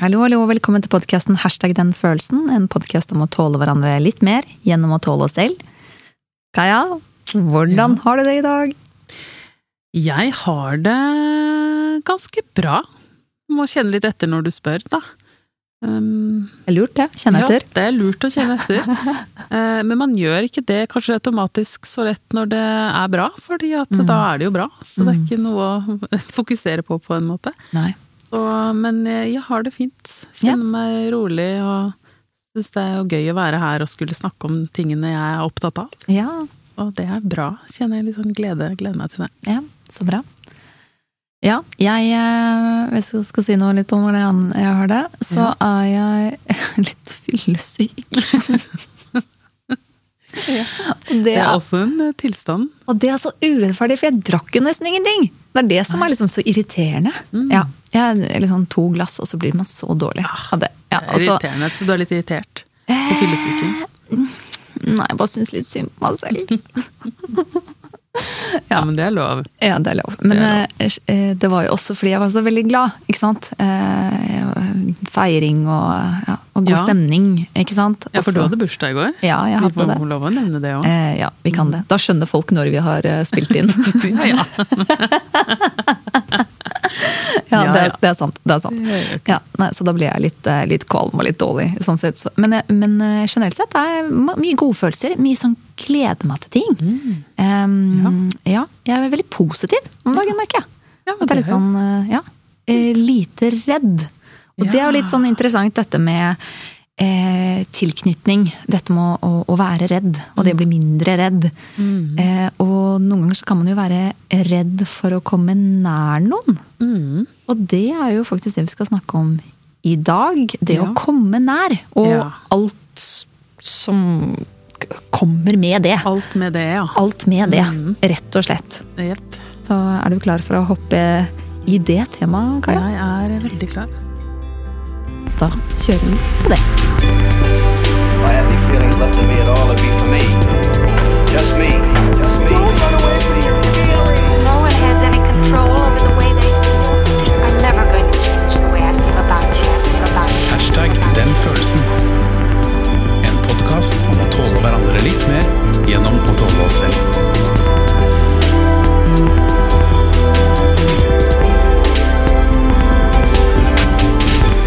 Hallo, hallo, velkommen til podkasten Hashtag den følelsen. En podkast om å tåle hverandre litt mer gjennom å tåle oss selv. Kaja, hvordan Ja. har du det i dag? Jeg har det ganske bra. Må kjenne litt etter når du spør, da. Um, Det er lurt, det. Kjenne etter. Ja, det er lurt å kjenne etter. Eh, Men man gjør ikke det kanskje automatisk så lett når det er bra, fordi at Mm. da er det jo bra. Så det er Mm. ikke noe å fokusere på på en måte. Nei. Så, men jeg har det fint. Ja. Kjenner meg rolig og syns det er jo gøy å være her og skulle snakke om tingene jeg er opptatt av. Ja, Og det er bra. Kjenner jeg litt sånn glede, gleder meg til det. ja, så bra. Ja, jeg eh, Hvis jeg skal si noe litt om hvordan jeg har det, så er jeg litt fyllesyk. Og det Det er også en eh, tilstand. og det er så urettferdig, for jeg drakk jo nesten ingenting! Det er det som er liksom så irriterende. Mm. Ja, jeg er liksom to glass, og så blir man så dårlig Ja, det. Ja, Det er så- irriterende, så du er litt irritert på fyllesyken? Nei, jeg bare syns litt synd på meg selv. Ja, men det er lov. Ja, det er lov. Men Det lov. eh, eh, det var jo også fordi jeg var så veldig glad, ikke sant. Eh, feiring og, ja, og god Ja. stemning, ikke sant. Ja, for du hadde bursdag i går. Ja, jeg Vi hadde det. får lov å nevne det òg. Eh, ja, vi kan det. Da skjønner folk når vi har eh, spilt inn. Ja, ja. ja, det, det er sant. Det er sant. Ja, nei, så da blir jeg litt, eh, litt kvalm og litt dårlig. Sånn sett. Men, eh, men eh, generelt sett er det er mye godfølelser. Mye sånn gleder meg til ting. Mm. Um, ja. jeg er veldig positiv om dagen, merker jeg. Ja, det, det er litt sånn, ja, lite redd. Og det er jo litt sånn interessant dette med eh, tilknytning. Dette med å, å, være redd, og det å bli mindre redd. Mm. Eh, og noen ganger så kan man jo være redd for å komme nær noen. Mm. Og det er jo faktisk det vi skal snakke om i dag. Det Ja. å komme nær. Og Ja. alt som kommer med det. Alt med det, ja. Alt med det, mm. rett og slett. Yep. Så er du klar for å hoppe i det temaet, Kaja? Jeg er veldig klar. Da kjører vi på det. I have these feelings left in me at all, it'd be for me. Just me. Just me. No one has any control over the way they feel. I'm never going to change the way I feel about you. I feel about you. Hashtag den følelsen. En podkast om å tåle hverandre litt mer gjennom å tåle oss selv.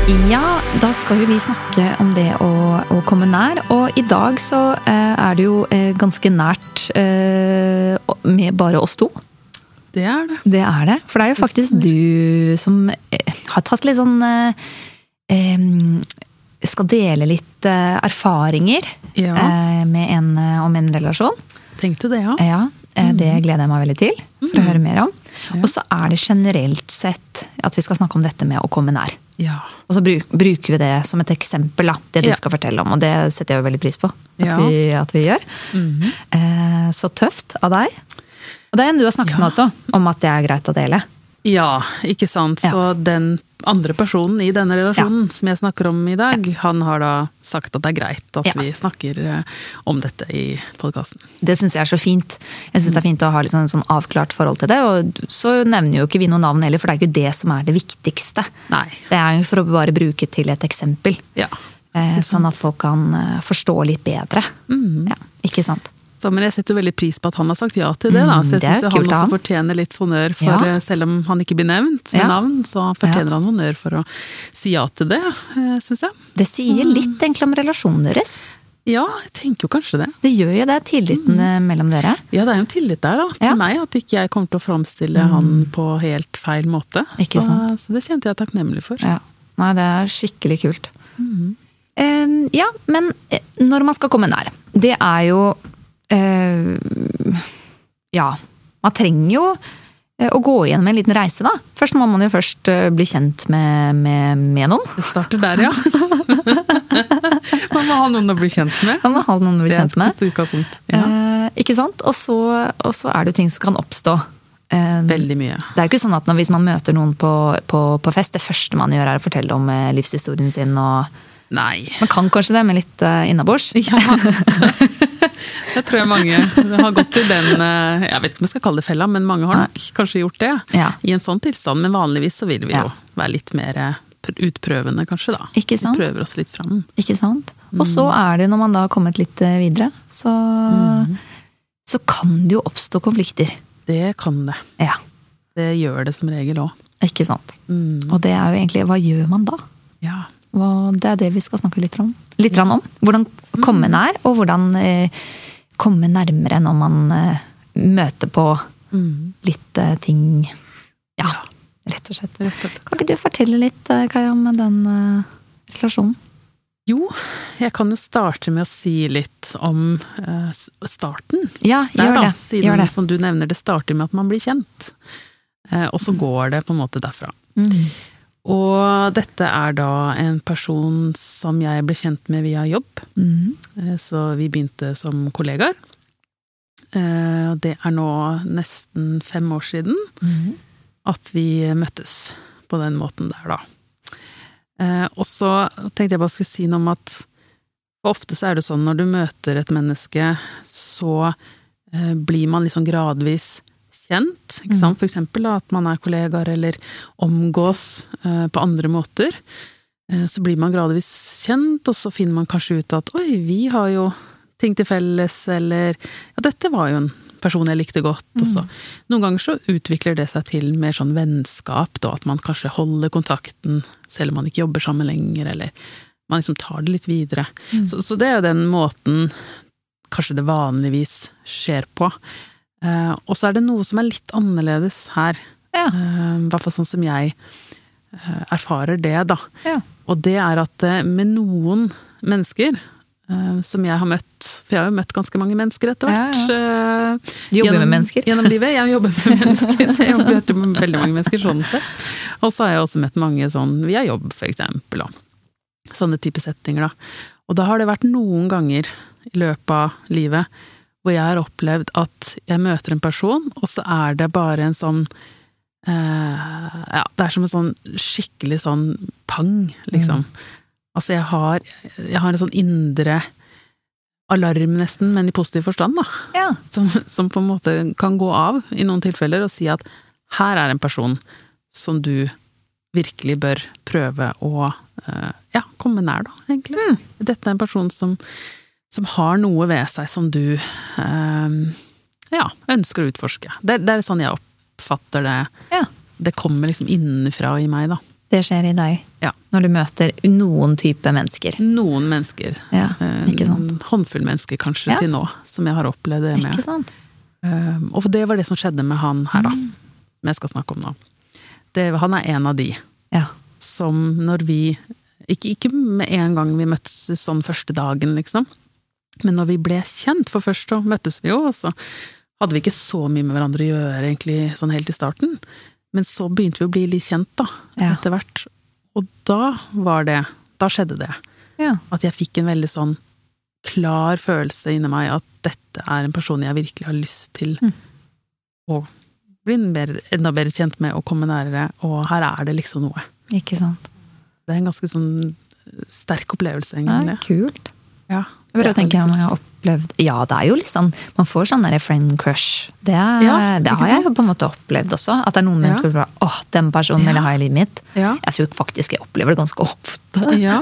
Ja, da skal jo vi snakke om det å, å komme nær. Og i dag så eh, er det jo eh, ganske nært eh, med bare oss to. Det er det. Det er det. For det er jo faktisk du som eh, har tatt litt sånn eh, Skal dele litt eh, erfaringer Ja. med en, om en relasjon. Tenkte det, ja. Ja, det gleder jeg meg veldig til for å høre mer om. Og så er det generelt sett at vi skal snakke om dette med å komme nær. Ja. Og så bruker vi det som et eksempel, da, det du Ja. skal fortelle om. Og det setter jeg jo veldig pris på at, Ja. vi, at vi gjør. Mhm. Eh, så tøft av deg. Og det er en du har snakket med også, om at det er greit å dele. Ja, ikke sant. Så den andre personen i denne relasjonen som jeg snakker om i dag, han har da sagt at det er greit at Ja. vi snakker eh, om dette i podkasten. Det syns jeg er så fint. Jeg synes det er fint å ha litt sånn, sånn avklart forhold til det. Og så nevner jo ikke vi noe navn heller, for det er ikke det som er det viktigste. Nei. Det er jo for å bare bruke til et eksempel. Ja. Eh, sånn at folk kan eh, forstå litt bedre. Mm. Ja, ikke sant? Så, men jeg setter jo veldig pris på at han har sagt ja til det. da, Mm, så jeg syns han også han. fortjener litt honnør, for Ja. eh, selv om han ikke blir nevnt med Ja. navn, så fortjener han honnør for å si ja til det, syns jeg. Det sier litt egentlig om relasjonen deres. Ja, jeg tenker jo kanskje det. Det gjør jo det, tilliten mm. mellom dere. Ja, det er jo en tillit der da, til Ja. meg, at ikke jeg kommer til å framstille han på helt feil måte. Ikke så, sant. så det kjente jeg takknemlig for. Ja. Nei, det er skikkelig kult. Mm. Eh, ja, men eh, når man skal komme nær, det er jo eh, Ja, man trenger jo eh, å gå igjennom en liten reise, da. Først må man jo først eh, bli kjent med, med, med noen. Det starter der, ja. Man må ha noen å bli kjent med. Man må ha noen å bli kjent med. Ja. Eh, ikke sant? Og så, og så er det jo ting som kan oppstå. Eh, Veldig mye. Det er jo ikke sånn at når, hvis man møter noen på, på, på fest, det første man gjør er å fortelle om eh, livshistorien sin. og Nei. Man kan kanskje det med litt uh, innabords. Ja. Det tror jeg mange har gått i den eh, Jeg vet ikke om jeg skal kalle det fella, men mange har nok kanskje gjort det. Ja. I en sånn tilstand. Men vanligvis så vil vi jo være litt mer eh, utprøvende, kanskje, da. Ikke sant? Vi prøver oss litt fram. Ikke sant? Og så er det jo når man da har kommet litt eh, videre, så, Mm. så kan det jo oppstå konflikter. Det kan det. Ja, Det gjør det som regel òg. ikke sant? Mm. Og det er jo egentlig Hva gjør man da? Ja. Og det er det vi skal snakke litt om. Litt grann om. Hvordan Mm. komme nær, og hvordan eh, komme nærmere når man eh, møter på Mm. litt eh, ting Ja, rett og slett. Kan ikke du fortelle litt, eh, Kaja, om den relasjonen? Jo, jeg kan jo starte med å si litt om starten. Ja, gjør det. Siden, Gjør det. som du nevner, det starter med at man blir kjent. Og så går det på en måte derfra. Mm. Og dette er da en person som jeg ble kjent med via jobb. Mm. Så vi begynte som kollegaer. Eh, Og det er nå nesten fem år siden Mm. at vi møttes på den måten der, da. Eh, Og så tenkte jeg bare skulle si noe om at ofte så er det sånn når du møter et menneske, så blir man liksom gradvis kjent, ikke sant? For eksempel at man er kollegaer eller omgås eh, på andre måter. Eh, Så blir man gradvis kjent, og så finner man kanskje ut at oi, vi har jo ting til felles, eller ja, dette var jo en person jeg likte godt. Og så noen ganger så utvikler det seg til mer sånn vennskap, da, at man kanskje holder kontakten selv om man ikke jobber sammen lenger, eller man liksom tar det litt videre. Så, så det er jo den måten kanskje det vanligvis skjer på. Eh, og så er det noe som er litt annerledes her, Ja. Uh, hvert fall sånn som jeg uh, erfarer det, da. Ja. Og det er at med noen mennesker som jeg har møtt, for jeg har jo møtt ganske mange mennesker etter Ja, hvert. eh, Du jobber gjennom- med mennesker. Gjennom livet. Jeg jobber med mennesker, så jeg med veldig mange mennesker sånn sett. Og så har jeg også møtt mange sånn via jobb, for eksempel, og sånne type settinger, da. Og da har det vært noen ganger i løpet av livet hvor jeg har opplevd at jeg møter en person, og så er det bare en sånn eh, Ja, det er som en sånn skikkelig sånn pang, liksom. Altså, jeg har, jeg har en sånn indre alarm, nesten, men i positiv forstand, da Ja. som, som på en måte kan gå av i noen tilfeller og si at her er en person som du virkelig bør prøve å eh, ja, komme nær, da, egentlig. Mm. Dette er en person som, som har noe ved seg som du eh, ja, ønsker å utforske. Det, det er sånn jeg oppfatter det. Ja. Det kommer liksom innenfra i meg, da. Det skjer i deg Ja. når du møter noen type mennesker. Noen mennesker. Ja, ikke sant? En håndfull mennesker kanskje til nå, som jeg har opplevd det med. Ikke sant? Um, og det var det som skjedde med han her, da. Mm. Som jeg skal snakke om nå. Det, han er en av de Ja. som når vi ikke, ikke med en gang vi møttes sånn første dagen, liksom. Men når vi ble kjent, for først så møttes vi jo, og så hadde vi ikke så mye med hverandre å gjøre egentlig sånn helt i starten. Men så begynte vi å bli litt kjent, da, Ja. etter hvert. Og da var det Da skjedde det. Ja. At jeg fikk en veldig sånn klar følelse inni meg at dette er en person jeg virkelig har lyst til Mm. å bli enda bedre kjent med og komme nærere, og her er det liksom noe. Ikke sant. Det er en ganske sånn sterk opplevelse, det er kult. Ja. Jeg prøver å tenke om jeg har opplevd Ja, det er jo litt sånn Man får sånn der friend crush. Det, er, Ja, det har jeg jo på en måte opplevd også. At det er noen Ja. mennesker som bare åh, den personen vil jeg ha i livet mitt. Ja. Jeg tror faktisk jeg opplever det ganske ofte. Ja,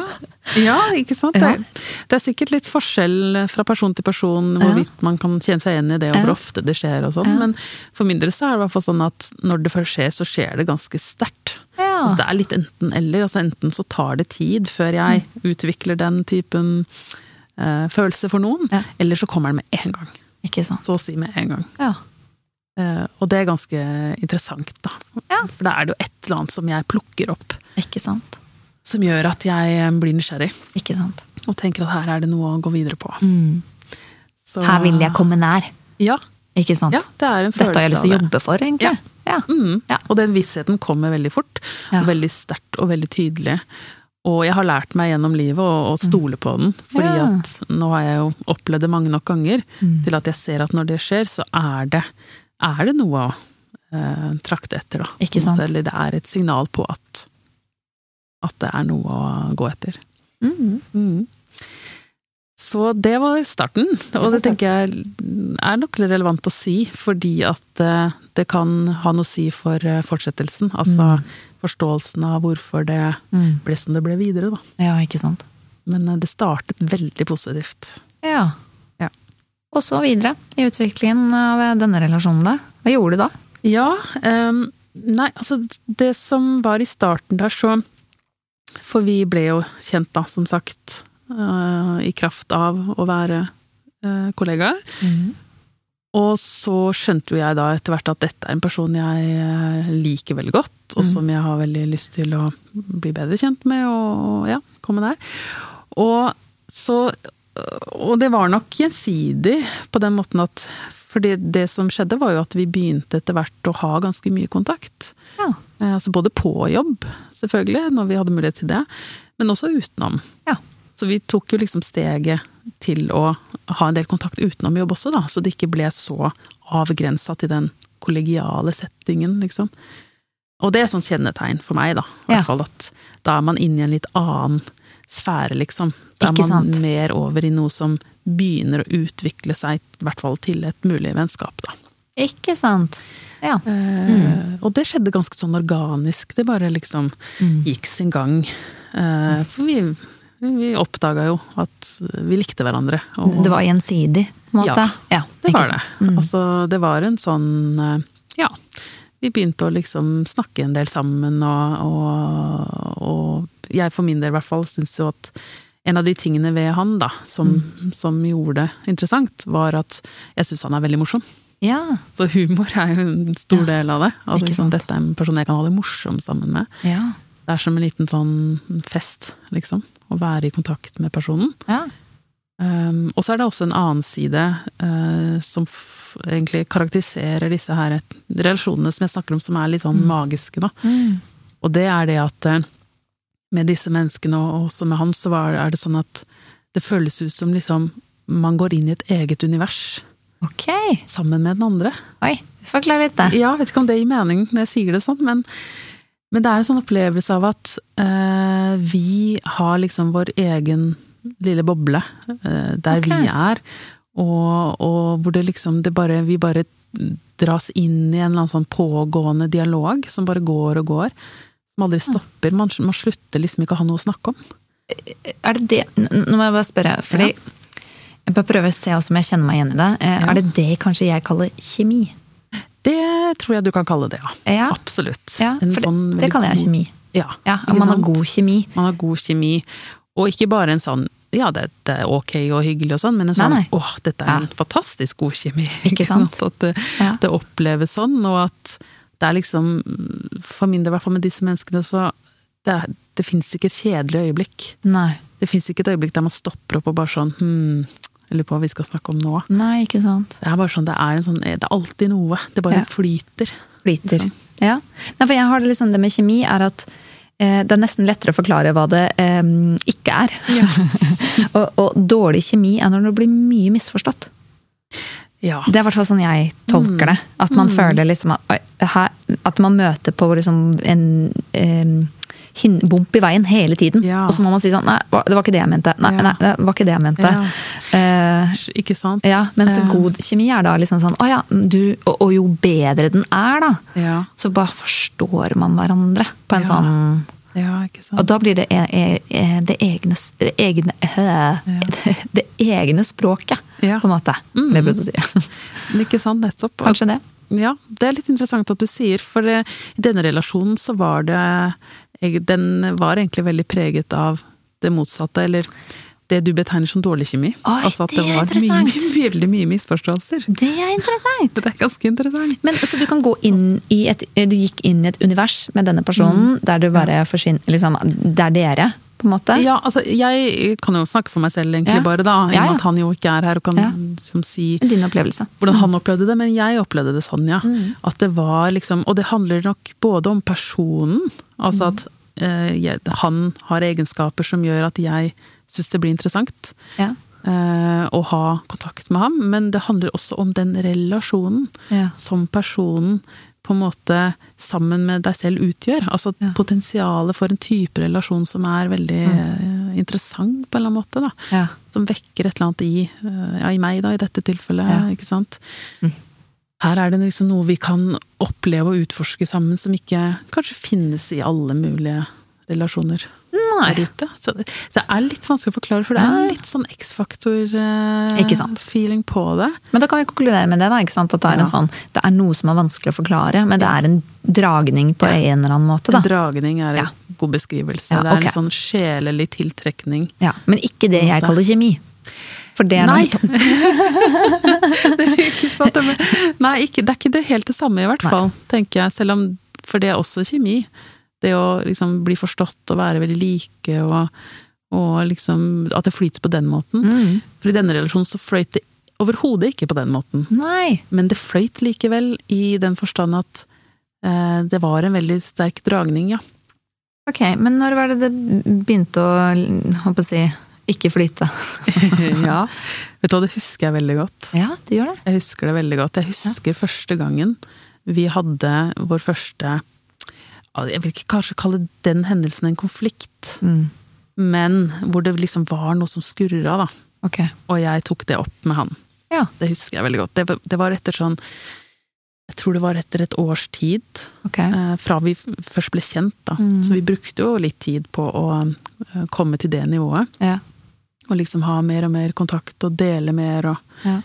ja ikke sant? Det, er, det er sikkert litt forskjell fra person til person hvorvidt man kan kjenne seg igjen i det, og hvor ofte det skjer og sånn, men for min del så er det i hvert fall sånn at når det først skjer, så skjer det ganske sterkt. Altså det er litt enten-eller. Altså enten så tar det tid før jeg utvikler den typen eh, følelse for noen, Ja. eller så kommer den med en gang. Ikke sant. Så å si med en gang. Ja. Eh, og det er ganske interessant, da. Ja. For da er det jo et eller annet som jeg plukker opp, Ikke sant. som gjør at jeg eh, blir nysgjerrig. Ikke sant. Og tenker at her er det noe å gå videre på. Mm. Så- Her vil jeg komme nær. Ja, Ikke sant. ja, det er en følelse Dette har jeg lyst til å jobbe for, egentlig. Ja. Mm. Ja. Og den vissheten kommer veldig fort, Ja. og veldig sterkt og veldig tydelig. Og jeg har lært meg gjennom livet å, å stole på den, fordi. Ja. at nå har jeg jo opplevd det mange nok ganger Mm. til at jeg ser at når det skjer, så er det, er det noe å eh, trakte etter, da. Ikke sant. Eller det er et signal på at, at det er noe å gå etter. Mm. Mm. Så det var starten, og det tenker jeg er nok relevant å si, fordi at eh, det kan ha noe å si for eh, fortsettelsen. Altså forståelsen av hvorfor det Mm. ble som det ble videre, da. Ja, ikke sant. Men eh, det startet veldig positivt. Ja. Ja. Og så videre i utviklingen av denne relasjonen, da. Hva gjorde du da? Ja, um, nei, altså det som var i starten der, så For vi ble jo kjent, da, som sagt, i kraft av å være eh, kollegaer. Og så skjønte jo jeg da etter hvert at dette er en person jeg eh, liker veldig godt, og som jeg har veldig lyst til å bli bedre kjent med, og ja, komme der. Og så Og det var nok gjensidig på den måten at fordi det som skjedde, var jo at vi begynte etter hvert å ha ganske mye kontakt. Ja. Eh, Altså både på jobb, selvfølgelig, når vi hadde mulighet til det, men også utenom. Ja. Så vi tok jo liksom steget til å ha en del kontakt utenom jobb også, da, så det ikke ble så avgrensa til den kollegiale settingen, liksom. Og det er sånn kjennetegn for meg, da. I Ja. hvert fall at da er man inne i en litt annen sfære, liksom. Da er man mer over i noe som begynner å utvikle seg, i hvert fall til et mulig vennskap, da. Ikke sant. Ja. Eh, Og det skjedde ganske sånn organisk. Det bare liksom Mm. gikk sin gang. Eh, for vi, vi oppdaga jo at vi likte hverandre. Og Det var gjensidig, på en måte? Ja, det var det. Mm. Altså, det var en sånn eh, Ja. Vi begynte å liksom snakke en del sammen, og, og, og jeg for min del i hvert fall syns jo at en av de tingene ved han da, som, Mm. som gjorde det interessant, var at jeg syns han er veldig morsom. Ja. Så humor er jo en stor Ja, del av det. Altså, liksom, dette er en person jeg kan ha det morsomt sammen med. Ja. Det er som en liten sånn fest, liksom. Å være i kontakt med personen. ja. Um, og så er det også en annen side uh, som egentlig karakteriserer disse her relasjonene som jeg snakker om, som er litt sånn magiske, da. Mm. Og det er det at uh, med disse menneskene, og også med han, så var, er det sånn at det føles ut som liksom man går inn i et eget univers Ok. sammen med den andre. Oi, forklar litt, da. Ja, vet ikke om det gir mening når jeg sier det sånn, men, men det er en sånn opplevelse av at eh, vi har liksom vår egen lille boble eh, der okay. vi er, og, og hvor det liksom det bare, Vi bare dras inn i en eller annen sånn pågående dialog som bare går og går. Som aldri stopper. Man, man slutter liksom ikke å ha noe å snakke om. Er det det Nå må jeg bare spørre, fordi jeg bare prøver å se om jeg kjenner meg igjen i det. Eh, Ja. Er det det kanskje jeg kaller kjemi? Det tror jeg du kan kalle det, ja. Ja. Absolutt. Ja, sånn det, det kaller jeg kjemi. Ja, Ja, og Man har god kjemi. Man har god kjemi, og ikke bare en sånn ja, det, det er ok og hyggelig og sånn, men en sånn Nei, nei. åh, dette er en fantastisk god kjemi. Ikke sant? At det, det oppleves sånn, og at det er liksom For min del, i hvert fall med disse menneskene, så det, er- det fins ikke et kjedelig øyeblikk. Nei. Det fins ikke et øyeblikk der man stopper opp og bare sånn hm, jeg lurer på hva vi skal snakke om nå. Nei, ikke sant. Det er bare sånn, det er, en sånn, det er alltid noe. Det bare Ja. flyter. Flyter. Liksom. Ja. Nei, for jeg har det liksom det med kjemi, er at eh, det er nesten lettere å forklare hva det eh, ikke er. og, og dårlig kjemi er når det blir mye misforstått. Ja. Det er i hvert fall sånn jeg tolker det. At man føler liksom at, at man møter på liksom en hin, bump i veien hele tiden. Ja. Og så må man si sånn Nei, det var ikke det jeg mente. Nei, Ja. nei det var ikke det jeg mente. Ja. Uh, Ikke sant? ja, mens uh. god kjemi er da liksom sånn Å ja, du Og, og jo bedre den er, da, så bare forstår man hverandre på en Ja. sånn ja ikke sant. Og da blir det e, e, e, det egne, det egne det, det egne språket, på en måte. Mm. Det burde du si. Ikke sant, nettopp. Kanskje det. Ja, det er litt interessant at du sier, for eh, i denne relasjonen så var det Den var egentlig veldig preget av det motsatte, eller det du betegner som dårlig kjemi. Oi, altså at det det var mye, mye, veldig mye misforståelser. Det er interessant! Det er ganske interessant. Men Så du kan gå inn i et Du gikk inn i et univers med denne personen, der du bare forsvinner liksom, Det er dere, på en måte? Ja, altså jeg kan jo snakke for meg selv egentlig Ja. bare, da. I og Ja, med ja. at han jo ikke er her og kan liksom si Din opplevelse. hvordan han opplevde det, men jeg opplevde det sånn, ja. Mm. At det var liksom Og det handler nok både om personen, altså Mm. at eh, jeg, han har egenskaper som gjør at jeg syns det blir interessant Ja. eh, å ha kontakt med ham, men det handler også om den relasjonen Ja. som personen på en måte sammen med deg selv utgjør. Altså Ja. potensialet for en type relasjon som er veldig mm. interessant på en eller annen måte, da. Ja. Som vekker et eller annet i, eh, ja, i meg, da, i dette tilfellet, Ja. ikke sant. Mm. Her er det liksom noe vi kan oppleve og utforske sammen, som ikke kanskje finnes i alle mulige relasjoner Nei. der ute. Så det, det er litt vanskelig å forklare, for det er litt sånn X-faktor-feeling eh, på det. Men da kan vi konkludere med det, da. ikke sant? At det er, Ja. en sånn, det er noe som er vanskelig å forklare, men det er en dragning på Ja. en eller annen måte. Da. En dragning er en Ja. god beskrivelse. Ja, Det er en sånn sjelelig tiltrekning. Ja, men ikke det jeg kaller kjemi. For det er noe Nei. tomt. det er ikke sant. Nei, ikke, det er ikke det helt det samme, i hvert Nei. fall, tenker jeg. Selv om For det er også kjemi. Det å liksom bli forstått og være veldig like, og, og liksom At det flyter på den måten. Mm. For i denne relasjonen så fløyt det overhodet ikke på den måten. Nei. Men det fløyt likevel, i den forstand at eh, det var en veldig sterk dragning, ja. Ok, men når var det det begynte å, håper å si, ikke flyte? ja. Vet du hva, det husker jeg veldig godt. Ja, det gjør det. Jeg husker det veldig godt. Jeg husker første gangen vi hadde vår første ja, Jeg vil ikke kanskje kalle den hendelsen en konflikt, Mm. men hvor det liksom var noe som skurra, da. Ok. Og jeg tok det opp med han. Ja. Det husker jeg veldig godt. Det, det var etter sånn Jeg tror det var etter et års tid, ok. eh, fra vi først ble kjent, da. Mm. Så vi brukte jo litt tid på å eh, komme til det nivået. Ja. Og liksom ha mer og mer kontakt og dele mer, og, Ja.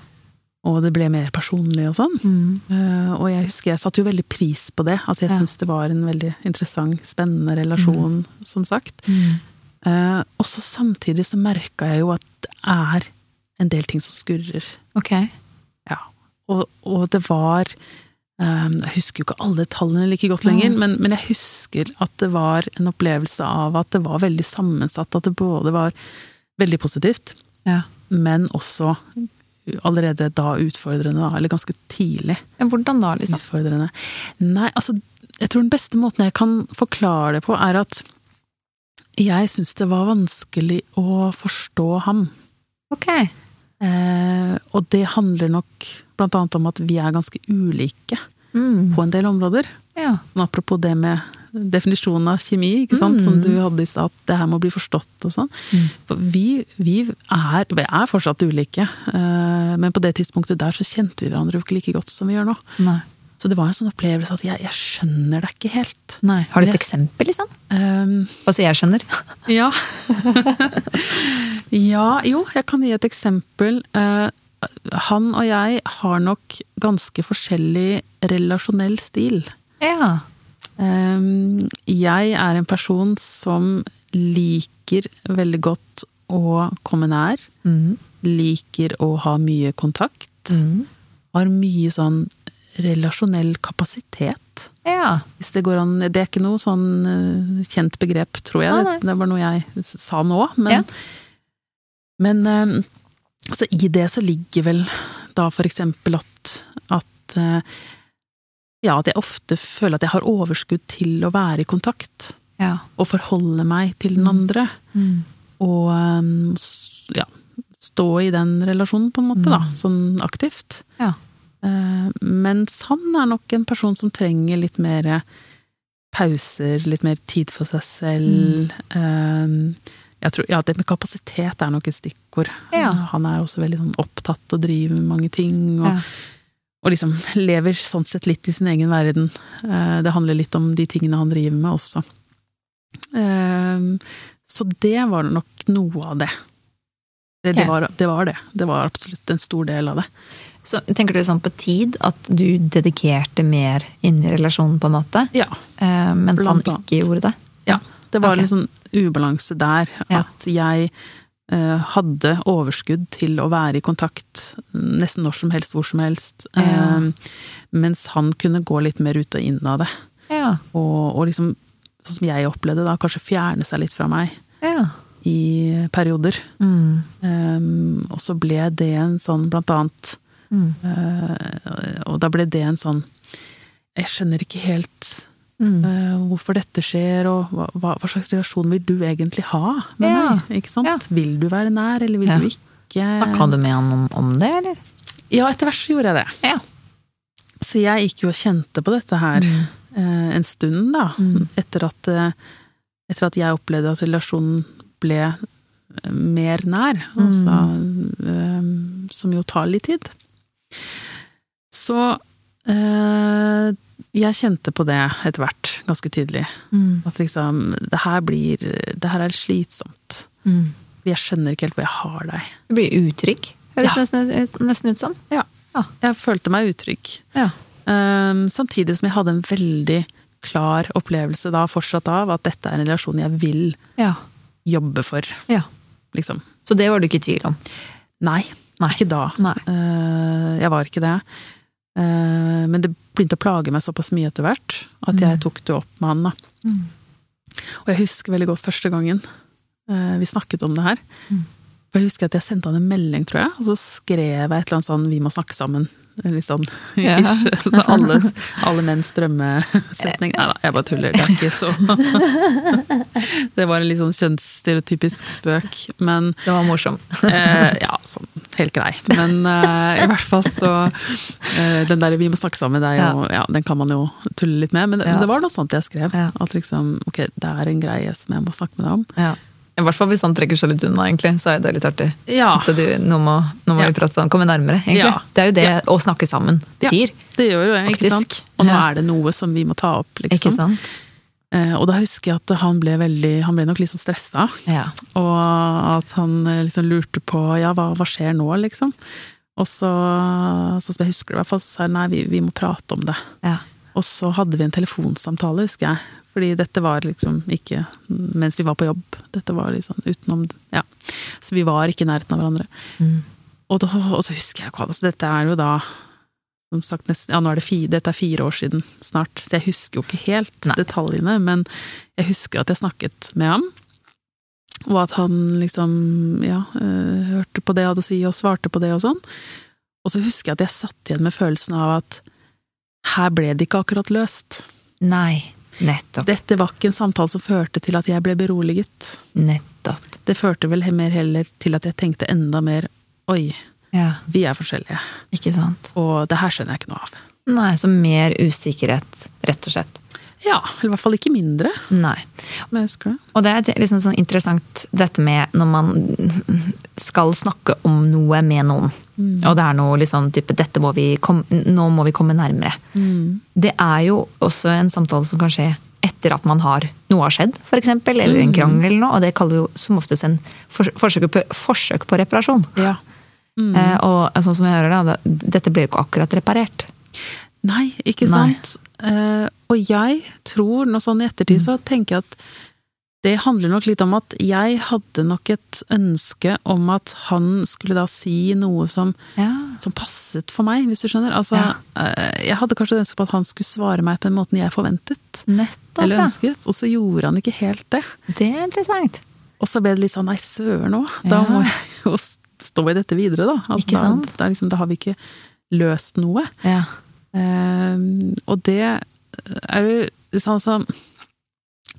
Og det ble mer personlig og sånn. Mm. Uh, og jeg husker jeg satte jo veldig pris på det. Altså jeg Ja. syns det var en veldig interessant, spennende relasjon, som sagt. Mm. Uh, og så samtidig så merka jeg jo at det er en del ting som skurrer. Ok. Ja. Og, og det var um, Jeg husker jo ikke alle tallene like godt lenger, men, men jeg husker at det var en opplevelse av at det var veldig sammensatt. At det både var veldig positivt, Ja. men også allerede da utfordrende, da. Eller ganske tidlig. Hvordan da, liksom? utfordrende. Nei, altså, jeg tror den beste måten jeg kan forklare det på, er at jeg syns det var vanskelig å forstå ham. Ok. Eh, og det handler nok blant annet om at vi er ganske ulike Mm. på en del områder. Ja. Men apropos det med definisjonen av kjemi, ikke sant? Mm. som du hadde i stad, at det her må bli forstått og sånn. Mm. Vi, vi, er, vi er fortsatt ulike, eh, men på det tidspunktet der så kjente vi hverandre jo ikke like godt som vi gjør nå. Nei. Så det var en sånn opplevelse at jeg, jeg skjønner deg ikke helt. Nei. Har du et eksempel, liksom? Um, Altså, jeg skjønner. ja. ja, jo, jeg kan gi et eksempel. Eh, han og jeg har nok ganske forskjellig relasjonell stil. Ja. Um, jeg er en person som liker veldig godt å komme nær. Mm. Liker å ha mye kontakt. Mm. Har mye sånn relasjonell kapasitet. Ja. Hvis det går an Det er ikke noe sånn eh, kjent begrep, tror jeg. Nei, nei. Det, var noe jeg sa nå. Men, Ja. men altså, i det så ligger vel da for eksempel at, at eh, Ja, at jeg ofte føler at jeg har overskudd til å være i kontakt. Ja. Og forholde meg til den Mm. andre. Mm. Og eh, ja, stå i den relasjonen, på en måte, da. Mm. Sånn aktivt. Ja. Eh, Mens han er nok en person som trenger litt mer pauser, litt mer tid for seg selv. Mm. Eh, Jeg tror, ja, det med kapasitet er nok et stikkord. Ja. Han er også veldig sånn opptatt og driver med mange ting. Og, Ja. Og liksom lever sånn sett litt i sin egen verden. Eh, Det handler litt om de tingene han driver med også. Eh, Så det var nok noe av det. Det, var, det var det. Det var absolutt en stor del av det. Så tenker du sånn på tid at du dedikerte mer inn i relasjonen, på en måte? Ja. Eh, mens han ikke gjorde det? Ja, det var okay. en sånn ubalanse der. Ja. At jeg eh, hadde overskudd til å være i kontakt nesten når som helst, hvor som helst. Ja. Eh, mens han kunne gå litt mer ut og inn av det. Ja. Og, og liksom, sånn som jeg opplevde da, kanskje fjerne seg litt fra meg ja. i perioder. Mm. Eh, og så ble det en sånn, blant annet Mm. eh, Og da ble det en sånn Jeg skjønner ikke helt Mm. Eh, hvorfor dette skjer, og hva, hva slags relasjon vil du egentlig ha med Ja. meg? Ikke sant? Ja. Vil du være nær, eller vil Ja. du ikke? Snakka du med han om, om det, eller? Ja, etter hvert så gjorde jeg det. Ja. Så jeg gikk jo og kjente på dette her Mm. eh, en stund, da. Mm. Etter, at, eh, etter at jeg opplevde at relasjonen ble mer nær, altså eh, Som jo tar litt tid. Så eh, jeg kjente på det etter hvert, ganske tydelig. Mm. At liksom Det her blir Det her er slitsomt. Mm. Jeg skjønner ikke helt hvor jeg har deg. Du blir utrygg, høres Ja. nesten, nesten ut som. Jeg følte meg utrygg. Ja. Um, samtidig som jeg hadde en veldig klar opplevelse da fortsatt av at dette er en relasjon jeg vil Ja. jobbe for. Ja. Liksom. Så det var du ikke i tvil om? Nei, Nei. ikke da. Nei. Uh, jeg var ikke det. Uh, men det begynte å plage meg såpass mye etter hvert at jeg Mm. tok det opp med han. da. Mm. Og jeg husker veldig godt første gangen uh, vi snakket om det her. Mm. Jeg husker at jeg sendte han en melding, tror jeg, og så skrev jeg et eller annet sånn 'vi må snakke sammen'. Litt sånn Ja. ish. Så alle, alle menns drømmesetning. Nei da, jeg bare tuller. Det er ikke så Det var en litt sånn kjønnsstereotypisk spøk, men Det var morsom. eh, Ja, sånn helt grei. Men eh, i hvert fall så eh, Den der 'vi må snakke sammen', deg, ja. Og, ja. den kan man jo tulle litt med. Men det, Ja. det var noe sånt jeg skrev. At liksom ok, det er en greie som jeg må snakke med deg om. I hvert fall hvis han trekker seg litt unna, egentlig, så er det litt artig. Ja, At du, nå må, nå må Ja. vi prate sammen, komme nærmere, egentlig. Ja. Det er jo det å snakke sammen betyr. det gjør jo det, ikke sant? Og nå er det noe som vi må ta opp, liksom. Ikke sant? Eh, og da husker jeg at han ble veldig Han ble nok litt sånn stressa. Ja. Og at han eh, liksom lurte på ja, hva, hva skjer nå, liksom. Og så, så jeg husker det i hvert fall, så sa jeg nei, vi, vi må prate om det. Ja. Og så hadde vi en telefonsamtale, husker jeg. Fordi dette var liksom ikke mens vi var på jobb. Dette var liksom utenom Ja. Så vi var ikke i nærheten av hverandre. Mm. Og, da, og så husker jeg hva altså Dette er jo da som sagt, nesten, ja, nå er det fire, dette er fire år siden snart, så jeg husker jo ikke helt Nei. detaljene, men jeg husker at jeg snakket med ham, og at han liksom, ja, øh, hørte på det jeg hadde å si, og svarte på det og sånn. Og så husker jeg at jeg satt igjen med følelsen av at her ble det ikke akkurat løst. Nei. Nettopp. Dette var ikke en samtale som førte til at jeg ble beroliget. Nettopp. Det førte vel mer heller til at jeg tenkte enda mer oi, Ja. vi er forskjellige, Ikke sant? og det her skjønner jeg ikke noe av. Nei, så mer usikkerhet, rett og slett. Ja, eller i hvert fall ikke mindre, Nei. det. Og det er liksom sånn interessant dette med når man skal snakke om noe med noen. Og det er noe liksom type dette må vi kom, Nå må vi komme nærmere. Det er jo også en samtale som kan skje etter at man har noe har skjedd, f.eks., eller en krangel eller noe. Og det kaller jo som oftest en forsøk på, forsøk på reparasjon. Ja. Eh, og sånn som jeg hører det, dette ble jo ikke akkurat reparert. Nei, ikke Nei. sant? Eh, og jeg tror, nå sånn i ettertid, så tenker jeg at det handler nok litt om at jeg hadde nok et ønske om at han skulle da si noe som, Ja. som passet for meg, hvis du skjønner. Altså, Ja. eh, jeg hadde kanskje et ønske på at han skulle svare meg på den måten jeg forventet. Nettopp, Eller ja. ønsket, og så gjorde han ikke helt det. Det er interessant. Og så ble det litt sånn nei, søren òg, da Ja. må jeg jo stå i dette videre, da. Altså, Ikke sant? Da, da, liksom, da har vi ikke løst noe. Ja. Ehm, og det er jo sånn som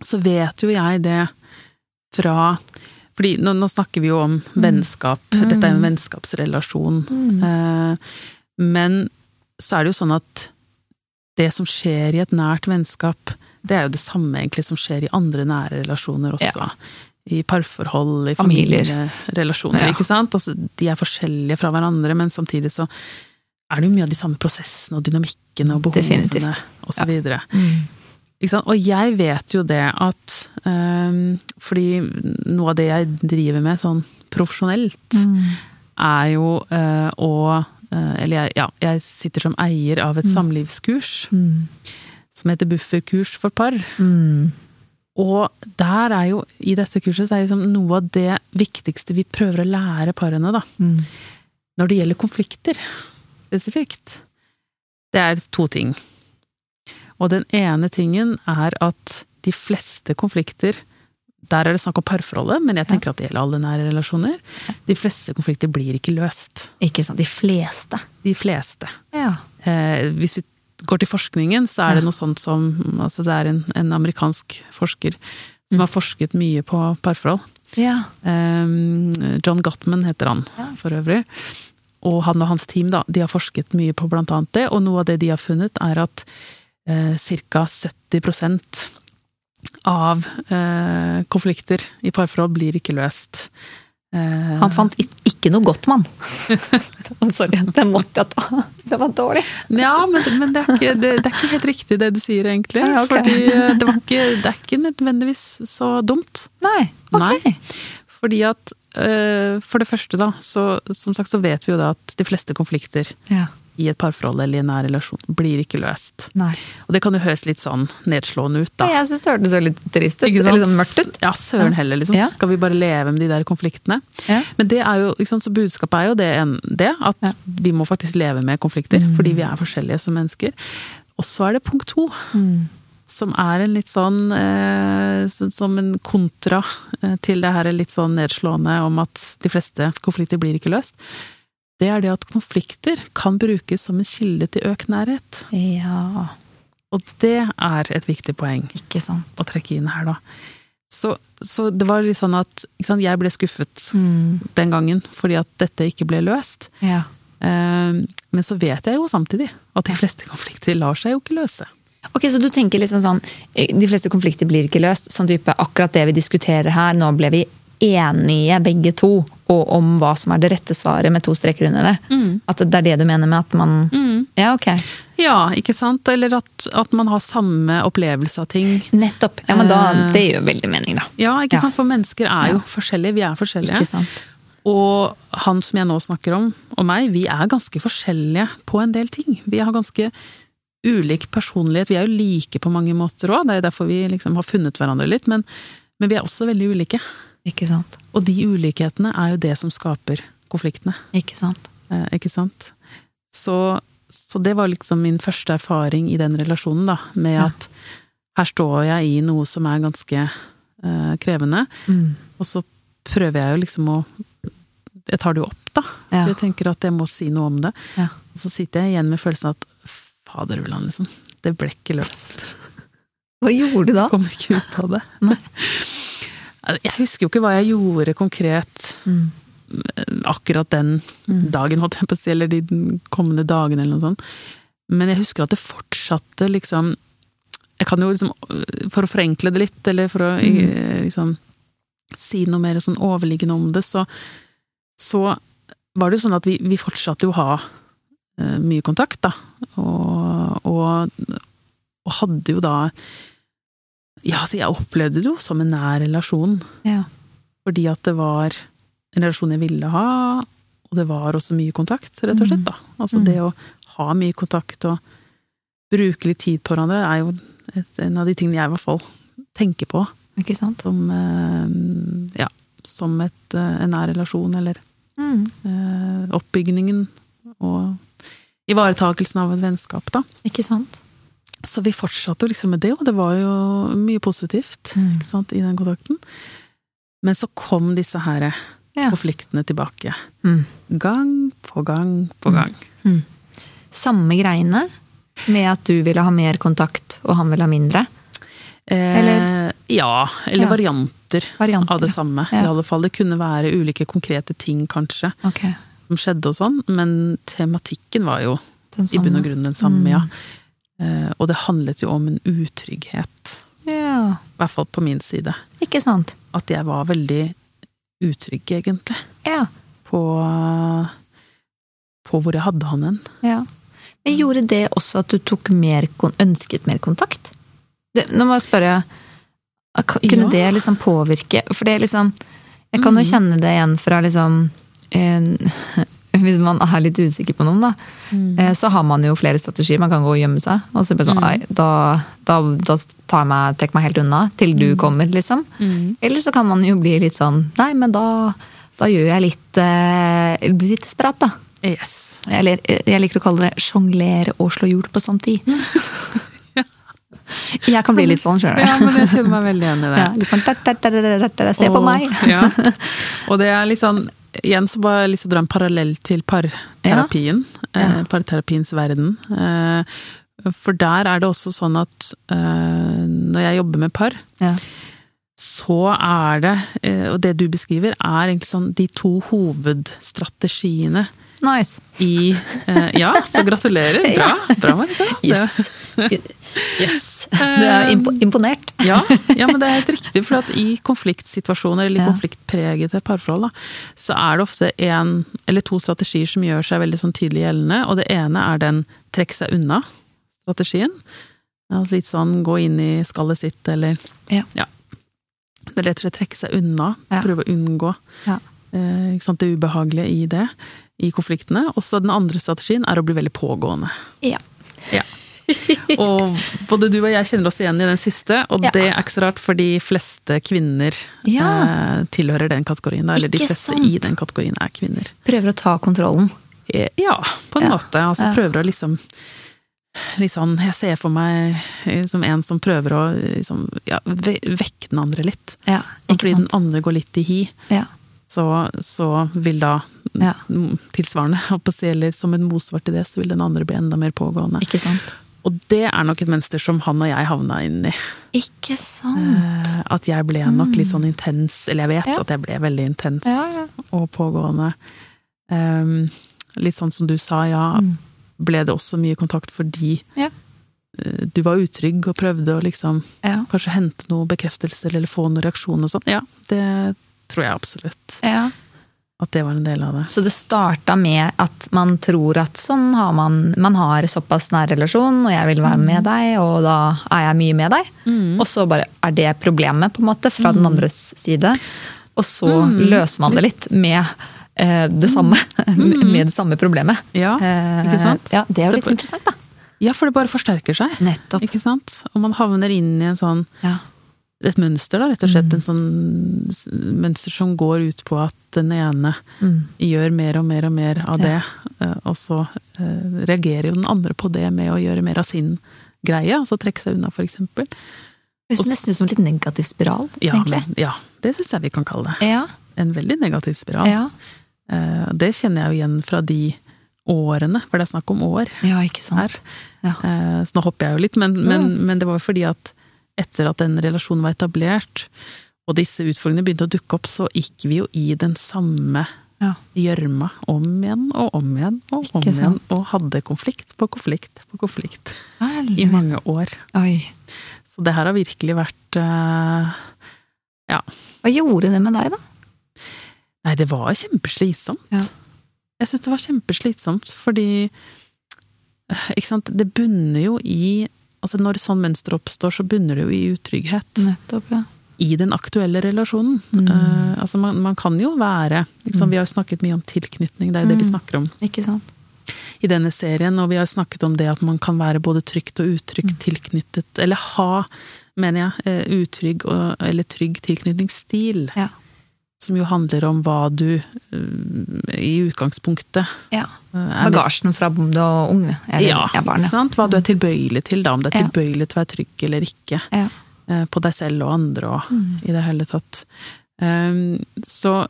Så vet jo jeg det fra fordi nå, nå snakker vi jo om vennskap, Mm. dette er jo en vennskapsrelasjon. Eh, men så er det jo sånn at det som skjer i et nært vennskap, det er jo det samme egentlig som skjer i andre nære relasjoner også. I parforhold, i Familier. familierelasjoner, Ja. ikke sant? Altså, de er forskjellige fra hverandre, men samtidig så er det jo mye av de samme prosessene og dynamikkene og behovene osv. videre. Mm. Ikke sant? Og jeg vet jo det at um, Fordi noe av det jeg driver med sånn profesjonelt, Mm. er jo uh, å uh, Eller jeg, ja, jeg sitter som eier av et samlivskurs Mm. som heter Bufferkurs for par. Mm. Og der er jo, i dette kurset, så er liksom noe av det viktigste vi prøver å lære parene, da. Mm. Når det gjelder konflikter spesifikt, det er to ting. Og den ene tingen er at de fleste konflikter Der er det snakk om parforholdet, men jeg tenker at det gjelder alle nære relasjoner. De fleste konflikter blir ikke løst. Ikke sant. De fleste. De fleste. Ja. Eh, hvis vi går til forskningen, så er det noe sånt som altså Det er en, en amerikansk forsker som har forsket mye på parforhold. Ja. Eh, John Gottman heter han, Ja. for øvrig. Og han og hans team da, de har forsket mye på blant annet det, og noe av det de har funnet, er at eh, ca. 70 av eh, konflikter i parforhold blir ikke løst. Eh, Han fant ikke noe godt, mann. Sorry, den måtte jeg ta. Det var dårlig. Ja, men, men det, er ikke, det, det er ikke helt riktig det du sier, egentlig. Ja, okay. Fordi eh, det, var ikke, det er ikke nødvendigvis så dumt. Nei, ok. Nei. Fordi at For det første, da, så som sagt så vet vi jo da at de fleste konflikter Ja. i et parforhold eller i en nær relasjon blir ikke løst. Nei. Og det kan jo høres litt sånn nedslående ut, da. Jeg syns det hørtes så litt trist ut. Eller sånn mørkt ut. Ja, søren heller, liksom. Ja. Skal vi bare leve med de der konfliktene? Ja. Men det er jo, ikke sant, så budskapet er jo det, det at vi må faktisk leve med konflikter, Mm. fordi vi er forskjellige som mennesker. Og så er det punkt to, Mm. Som er en litt sånn eh, Som en kontra eh, til det her litt sånn nedslående om at de fleste konflikter blir ikke løst. Det er det at konflikter kan brukes som en kilde til økt nærhet. Ja, Og det er et viktig poeng å trekke inn her, da. Så, så det var litt sånn at sant, jeg ble skuffet Mm. den gangen fordi at dette ikke ble løst. Ja. Eh, Men så vet jeg jo samtidig at de fleste konflikter lar seg jo ikke løse. Ok, Så du tenker liksom sånn eh, De fleste konflikter blir ikke løst. Sånn type akkurat det vi diskuterer her, nå ble vi enige begge to og om hva som er det rette svaret med to streker under det. Mm. At det er det du mener med at man Ja, ok. Ja, ikke sant? Eller at, at man har samme opplevelse av ting. Nettopp. Ja, men da, Det gir jo veldig mening, da. Ja, ikke Ja. sant? For mennesker er jo Ja. forskjellige. Vi er forskjellige. Ikke sant. Og han som jeg nå snakker om, og meg, vi er ganske forskjellige på en del ting. Vi har ganske ulik personlighet. Vi er jo like på mange måter òg, det er jo derfor vi liksom har funnet hverandre litt. Men, men vi er også veldig ulike. Ikke sant. Og de ulikhetene er jo det som skaper konfliktene. Ikke sant. Eh, ikke sant? Så, så det var liksom min første erfaring i den relasjonen, da, med Ja. at her står jeg i noe som er ganske eh, krevende, Mm. og så prøver jeg jo liksom å Jeg tar det jo opp, da. Ja. Jeg tenker at jeg må si noe om det. Ja. Og så sitter jeg igjen med følelsen at fader ulland, liksom. Det ble ikke løst. Hva gjorde du da? Kom ikke ut av det. Nei. Jeg husker jo ikke hva jeg gjorde konkret Mm. akkurat den Mm. dagen, holdt jeg på å si, eller de kommende dagene, eller noe sånt. Men jeg husker at det fortsatte liksom Jeg kan jo liksom, for å forenkle det litt, eller for å Mm. eh, liksom si noe mer sånn overliggende om det, så, så var det jo sånn at vi, vi fortsatte jo å ha mye kontakt, da. Og, og, og hadde jo da Ja, altså, jeg opplevde det jo som en nær relasjon. Ja. Fordi at det var en relasjon jeg ville ha, og det var også mye kontakt, rett og slett. da. Altså Mm. det å ha mye kontakt og bruke litt tid på hverandre er jo et, en av de tingene jeg i hvert fall tenker på Ikke sant. som, eh, ja, som et, eh, en nær relasjon, eller Mm. eh, oppbygningen og ivaretakelsen av et vennskap, da. Ikke sant. Så vi fortsatte jo liksom med det, og det var jo mye positivt Mm. ikke sant, i den kontakten. Men så kom disse her Ja. konfliktene tilbake. Mm. Gang på gang på gang. Samme greiene med at du ville ha mer kontakt, og han ville ha mindre? Eh, Eller? Ja, eller Ja. varianter, Varianter, av det samme. Ja. I alle fall. Det kunne være ulike konkrete ting, kanskje, Ok. Som skjedde og sånn, men tematikken var jo i bunn og grunn den samme, ja. Mm. Eh, og det handlet jo om en utrygghet. Ja. I hvert fall på min side. Ikke sant. At jeg var veldig utrygg, egentlig, Ja. på, på hvor jeg hadde han hen. ja. Men gjorde det også at du tok mer, ønsket mer kontakt? Det, nå må jeg spørre Kunne Ja. det liksom påvirke For det liksom Jeg kan jo Mhm. kjenne det igjen fra liksom Hvis man er litt usikker på noen, da. Eh, Så har man jo flere strategier. Man kan gå og gjemme seg. Og så bare sånn, Mm. «Ai, da, da, da tar meg, trekker meg helt unna til du Mm. kommer, liksom. Mm. Eller så kan man jo bli litt sånn Nei, men da, da gjør jeg litt eh, Blir litt desperat, da. Yes. Eller jeg liker å kalle det sjonglere og slå hjul på samme tid. Jeg kan bli litt sånn, skjønner du. Ja, men jeg kjenner meg veldig igjen i det. Ja, litt sånn Se på meg! Ja. Og det er litt sånn Igjen så bare lyst til å dra en parallell til parterapien. Ja. Ja. parterapiens verden. Eh, for der er det også sånn at eh, når jeg jobber med par, Ja. så er det, eh, og det du beskriver, er egentlig sånn de to hovedstrategiene Nice. i eh, Ja, så gratulerer. Bra, bra Marita. Yes. Yes. Det er imponert. Ja, ja, men det er helt riktig. For i konfliktsituasjoner, eller i konfliktpregede parforhold, da, så er det ofte en eller to strategier som gjør seg veldig sånn tydelig gjeldende. Og det ene er den trekke seg unna-strategien. Litt sånn gå inn i skallet sitt, eller Ja. Det er rett og slett trekke seg unna. Ja. Prøve å unngå Ja. eh, ikke sant, det ubehagelige i det. I konfliktene. Også den andre strategien er å bli veldig pågående. Ja. Ja. Og både du og jeg kjenner oss igjen i den siste, og Ja. det er ikke så rart, for de fleste kvinner Ja. eh, tilhører den kategorien. Eller eller de fleste sant. i den kategorien er kvinner. Prøver å ta kontrollen. Eh, Ja, på en Ja. måte. Altså prøver å liksom Liksom, jeg ser for meg eh, som en som prøver å liksom, ja, vekke den andre litt. Ja, ikke fordi den andre går litt i hi, Ja. så, så vil da tilsvarende, eller som en motsvar til det, så vil den andre bli enda mer pågående. Ikke sant. Og det er nok et mønster som han og jeg havna inn i. Ikke sant. Eh, At jeg ble nok litt sånn intens, eller jeg vet Ja. at jeg ble veldig intens Ja, ja. og pågående. Um, litt sånn som du sa, ja, Mm. ble det også mye kontakt fordi eh, du var utrygg og prøvde å liksom kanskje hente noe bekreftelser eller få noen reaksjon og sånn. Ja, det tror jeg absolutt. ja. At det var en del av det. Så det starta med at man tror at sånn har man Man har såpass nær relasjon, og jeg vil være med deg, og da er jeg mye med deg. Og så bare er det problemet, på en måte, fra den andres side. Og så løser man det litt med eh, det samme. med det samme problemet. Ja, Eh, ikke sant? Ja, det er jo Det- litt interessant, da. Ja, for det bare forsterker seg. Nettopp. Ikke sant? Og man havner inn i en sånn Ja. Et mønster, da, rett og slett. Mm. En sånn mønster som går ut på at den ene Mm. gjør mer og mer og mer av det, eh, og så eh, reagerer jo den andre på det med å gjøre mer av sin greie, altså trekke seg unna, for eksempel. Det høres nesten ut som en litt negativ spiral, Ja, egentlig. men- ja det syns jeg vi kan kalle det. Ja, En veldig negativ spiral. ja. Eh, Det kjenner jeg jo igjen fra de årene, for det er snakk om år ja, ikke sant. Ja. Så nå hopper jeg jo litt, men, men, Ja. men det var jo fordi at etter at den relasjonen var etablert, og disse utfordringene begynte å dukke opp, så gikk vi jo i den samme Ja. om igjen og om igjen og om igjen, og hadde konflikt på konflikt på konflikt i mange år. Oi. Så det her har virkelig vært eh, Hva gjorde det med deg, da? Nei, det var kjempeslitsomt. Ja. Jeg syns det var kjempeslitsomt, fordi eh, Ikke sant, det bunner jo i Altså når sånn mønster oppstår, så bunner det jo i utrygghet. Nettopp, ja. I den aktuelle relasjonen. Mm. Uh, altså man, man kan jo være liksom, Vi har jo snakket mye om tilknytning, det er jo det vi Mm. snakker om Ikke sant. i denne serien, og vi har snakket om det at man kan være både trygt og utrygt Mm. tilknyttet, eller ha, mener jeg, eh, utrygg og, eller trygg tilknytningsstil. Ja. Som jo handler om hva du eh, i utgangspunktet Ja. eh, Bagasjen fra du er unge. Ja, ja, barn, ja. sant? Hva du er tilbøyelig til, da. Om du er tilbøyelig til å være trygg eller ikke. Ja. eh, På deg selv og andre og Mm. i det hele tatt. Um, så,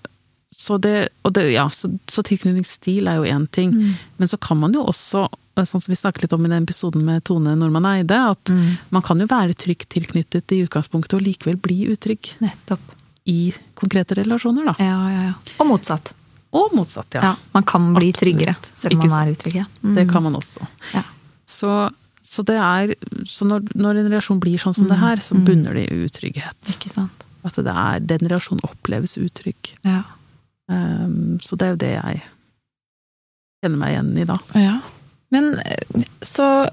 så det det, ja, så, så tilknytningsstil er jo én ting. Mm. Men så kan man jo også, sånn som vi snakket litt om i den episoden med Tone Normann Eide, at Mm. man kan jo være trygt tilknyttet i utgangspunktet og likevel bli utrygg Nettopp. I konkrete relasjoner, da. Ja, ja, ja. Og motsatt. Og motsatt, ja. Ja. Man kan bli Absolutt. tryggere, selv om Ikke man er utrygg. Mm. Det kan man også. Ja. Så, så det er Så når, når en relasjon blir sånn som det her, så Mm. bunner det i utrygghet. Ikke sant. At det er, den relasjonen oppleves utrygg. Ja. Um, så det er jo det jeg kjenner meg igjen i, da. ja. Men så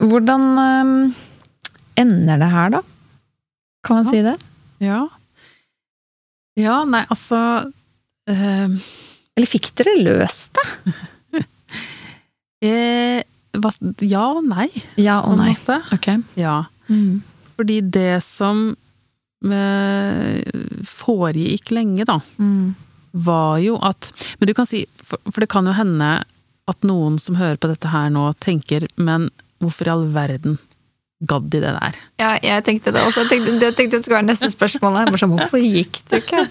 hvordan um, ender det her, da? Kan man Ja. si det? Ja. Ja, nei, altså øh... Eller fikk dere løst det? eh, hva, Ja og nei, Ja og nei. måte. Ok. Ja. Mm. Fordi det som eh, foregikk lenge, da, Mm. var jo at Men du kan si, for, for det kan jo hende at noen som hører på dette her nå, tenker men hvorfor i all verden gadd de det der? Ja, jeg tenkte det også. Jeg tenkte, det tenkte det skulle være neste spørsmål. her. Sånn, hvorfor gikk du ikke?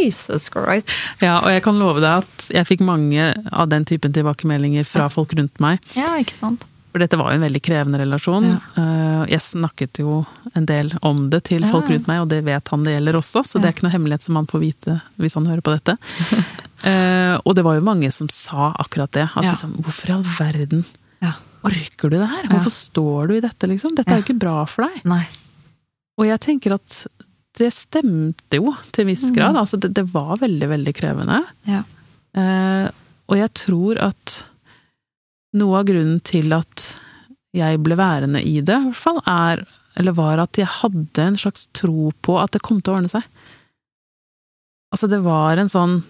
Jesus Christ. Ja, og jeg kan love deg at jeg fikk mange av den typen tilbakemeldinger fra folk rundt meg. Ja, ikke sant? For dette var jo en veldig krevende relasjon. Ja. Eh, Jeg snakket jo en del om det til folk rundt meg, og det vet han det gjelder også, så det er ikke noe hemmelighet som han får vite hvis han hører på dette. Eh, Og det var jo mange som sa akkurat det. At liksom, hvorfor i all verden Ja. Orker du det her? Hvorfor står du i dette, liksom? Dette er jo ikke bra for deg. Nei. Og jeg tenker at det stemte jo til en viss grad. Altså, det, det var veldig, veldig krevende. Ja. Eh, og jeg tror at noe av grunnen til at jeg ble værende i det, i hvert fall, er Eller var at jeg hadde en slags tro på at det kom til å ordne seg. Altså, det var en sånn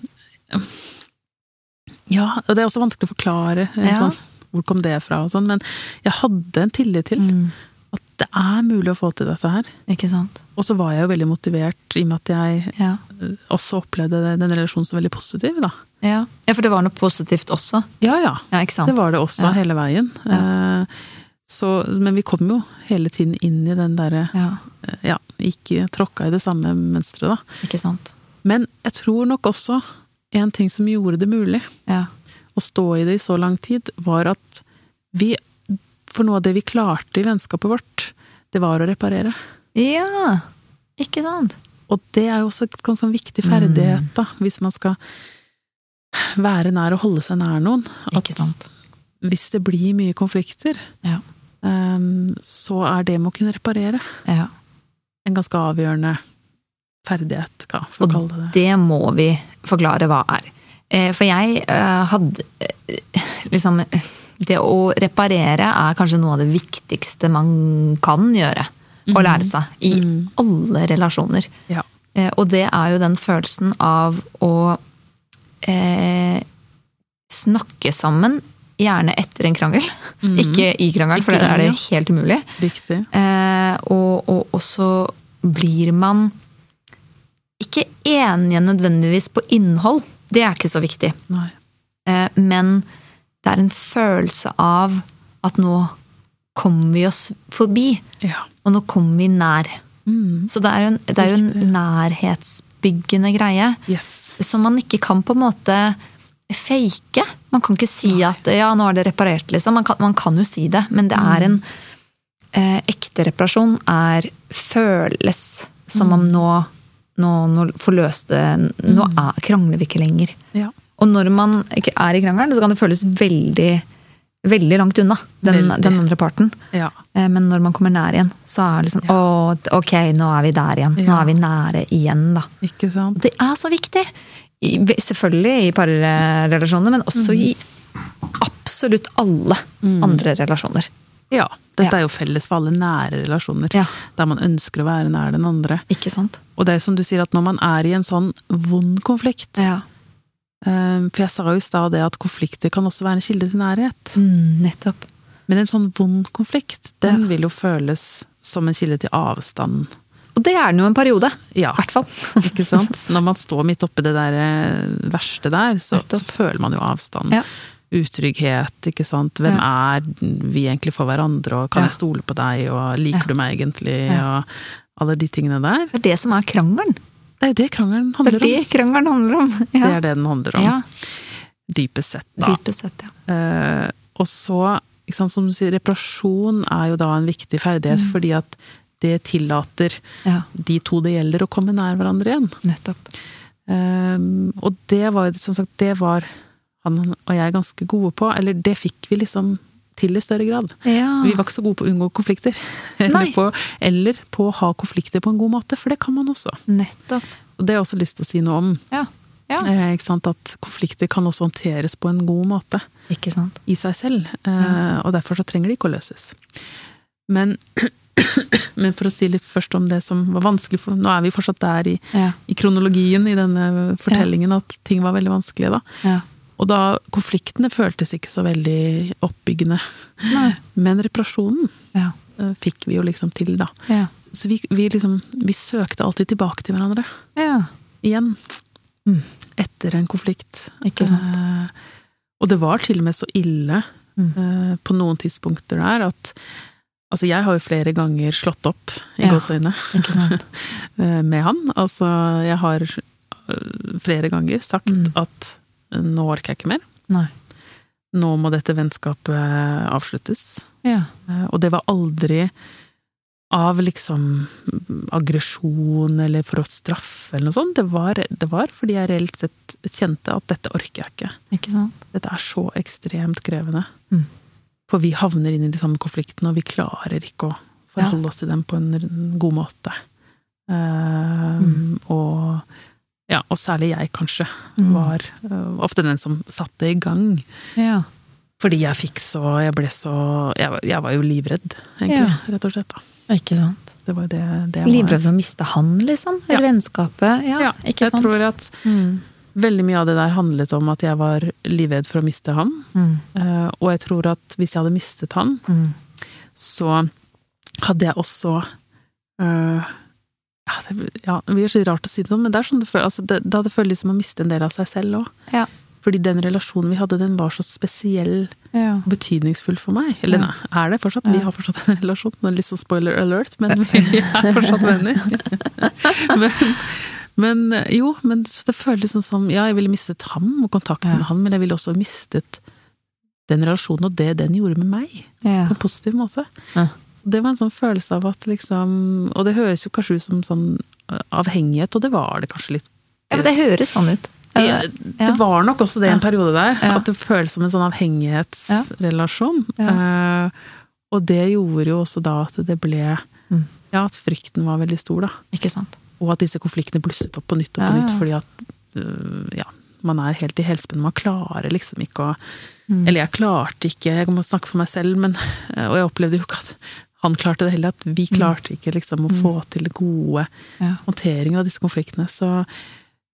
Ja, og det er også vanskelig å forklare. En Ja. Sånn, hvor kom det fra og sånn, men jeg hadde en tillit til Mm. at det er mulig å få til dette her. Ikke sant. Og så var jeg jo veldig motivert i og med at jeg Ja. eh, også opplevde den relasjonen som veldig positiv, da. ja. Ja, for det var noe positivt også. Ja ja, Ja, ikke sant. det var det også hele veien. Eh, Så, men vi kom jo hele tiden inn i den derre Ja, eh, Ja, ikke tråkka i det samme mønsteret, da. ikke sant. Men jeg tror nok også en ting som gjorde det mulig Ja. Å stå i det i så lang tid, var at vi For noe av det vi klarte i vennskapet vårt, det var å reparere. ja. Ikke sant. Og det er jo også en ganske viktig ferdighet, da, hvis man skal være nær og holde seg nær noen. At Ikke sant. hvis det blir mye konflikter, Ja. um, så er det med å kunne reparere Ja. en ganske avgjørende ferdighet, hva, for å kalle det det. Det må vi forklare hva er. Eh, For jeg eh, hadde eh, liksom Det å reparere er kanskje noe av det viktigste man kan gjøre. Å lære seg. I Mm. alle relasjoner. Ja. Og det er jo den følelsen av å eh, snakke sammen, gjerne etter en krangel. Ikke i krangel, for Mm. Det er det helt umulig. Eh, og, og, og så blir man ikke enige nødvendigvis på innhold. Det er ikke så viktig. Nei. Eh, men det er en følelse av at nå kommer vi oss forbi. Ja. Og nå kommer vi nær. Mm. Så det er en, det er jo en nærhetsbyggende greie Yes. som man ikke kan på en måte fake. Man kan ikke si at ja, nå er det reparert, liksom. Man kan, man kan jo si det, men det er en eh, Ekte reparasjon er føles som om nå, nå, nå forløste Nå er, krangler vi ikke lenger. Ja. Og når man ikke er i krangelen, så kan det føles veldig veldig langt unna den, den andre parten. ja. Eh, Men når man kommer nær igjen, så er det liksom Ja. Å, ok, nå er vi der igjen. Nå er vi nære igjen, da. Ikke sant? Det er så viktig! I, selvfølgelig i parrelasjoner, men også Mm. i absolutt alle andre relasjoner. Ja. Dette er jo felles for alle nære relasjoner. Ja. Der man ønsker å være nær den andre. Ikke sant? Og det er som du sier, at når man er i en sånn vond konflikt Ja. eh, For jeg sa jo i stad det at konflikter kan også være en kilde til nærhet. Mm, nettopp. Men en sånn vond konflikt, den Ja. vil jo føles som en kilde til avstand. Og det er den jo en periode. Ja, I hvert fall. ikke sant? Når man står midt oppi det der eh, verste der, så, så føler man jo avstand. Ja. Utrygghet, ikke sant. Hvem er vi egentlig for hverandre, og kan Ja. jeg stole på deg, og liker Ja. du meg egentlig, Ja. og alle de tingene der. Det er det som er krangelen. Det er jo det krangelen Det handler er det om. krangelen handler om. Det er det den handler om. ja. Dypest sett, da. Dypest sett, ja. Eh, og så, sant, som du sier, reparasjon er jo da en viktig ferdighet, Mm. fordi at det tillater ja. de to det gjelder å komme nær hverandre igjen. Nettopp. Um, og det var som sagt, det var han og jeg er ganske gode på. Eller det fikk vi liksom til i større grad. Ja. Vi var ikke så gode på å unngå konflikter. Eller på, eller på å ha konflikter på en god måte, for det kan man også. Nettopp. Og det har jeg også lyst til å si noe om. Ja. ja. Eh, ikke sant? At konflikter kan også håndteres på en god måte i seg selv. Eh, og derfor så trenger de ikke å løses. Men, men for å si litt først om det som var vanskelig for Nå er vi fortsatt der i, i kronologien i denne fortellingen at ting var veldig vanskelige, da. Og da konfliktene føltes ikke så veldig oppbyggende. Nei. Men reparasjonen Ja. eh, fikk vi jo liksom til, da. Ja. Så vi, vi liksom Vi søkte alltid tilbake til hverandre. ja. Igjen. Mm. Etter en konflikt. Ikke sant. Eh, og det var til og med så ille Mm. eh, på noen tidspunkter der at Altså, jeg har jo flere ganger slått opp, i Ja. gåseøyne, eh, med han. Altså, jeg har eh, flere ganger sagt Mm. at nå orker jeg ikke mer. Nei. Nå må dette vennskapet avsluttes. Ja. Eh, Og det var aldri av liksom aggresjon eller for å straffe eller noe sånt. Det var, det var fordi jeg reelt sett kjente at dette orker jeg ikke. Ikke sant. Dette er så ekstremt krevende. Mm. For vi havner inn i de samme konfliktene, og vi klarer ikke å forholde oss til dem på en god måte. Eh, Mm. Og ja, og særlig jeg, kanskje, Mm. var uh, ofte den som satte i gang. Ja. Fordi jeg fikk så Jeg ble så Jeg, jeg var jo livredd, egentlig, Ja. rett og slett. da. Ikke sant. Det var det, det var. Livredd for å miste han, liksom? Ja. Eller vennskapet? Ja, Ja, ikke jeg sant? tror at Mm. veldig mye av det der handlet om at jeg var livredd for å miste han. Mm. Uh, og jeg tror at hvis jeg hadde mistet han, Mm. så hadde jeg også eh, ja, det, ja, det blir så rart å si det sånn, men det er sånn det føles. Altså, det, det føles som å miste en del av seg selv òg. Ja. Fordi den relasjonen vi hadde, den var så spesiell Ja. betydningsfull for meg. Eller Ja. nei, er det fortsatt? Vi har fortsatt en relasjon. Det er litt sånn spoiler alert, men vi er fortsatt venner. men, men jo, men så det føles liksom som Ja, jeg ville mistet ham og kontakten Ja. med han, men jeg ville også mistet den relasjonen og det den gjorde med meg. Ja. På en positiv måte. Ja. Det var en sånn følelse av at liksom Og det høres jo kanskje ut som sånn øh, avhengighet, og det var det kanskje litt. ja, men det høres sånn ut. Det, det var nok også det en periode der. Ja. At det føles som en sånn avhengighetsrelasjon. Eh, og det gjorde jo også da at det ble Mm. Ja, at frykten var veldig stor, da. Ikke sant. Og at disse konfliktene blusset opp på nytt og på Ja, nytt fordi at uh, ja, man er helt i helspenn. Man klarer liksom ikke å Mm. Eller jeg klarte ikke, jeg må snakke for meg selv, men Og jeg opplevde jo ikke at han klarte det heller, at vi klarte ikke liksom å få til gode Mm. Ja. håndteringer av disse konfliktene. Så,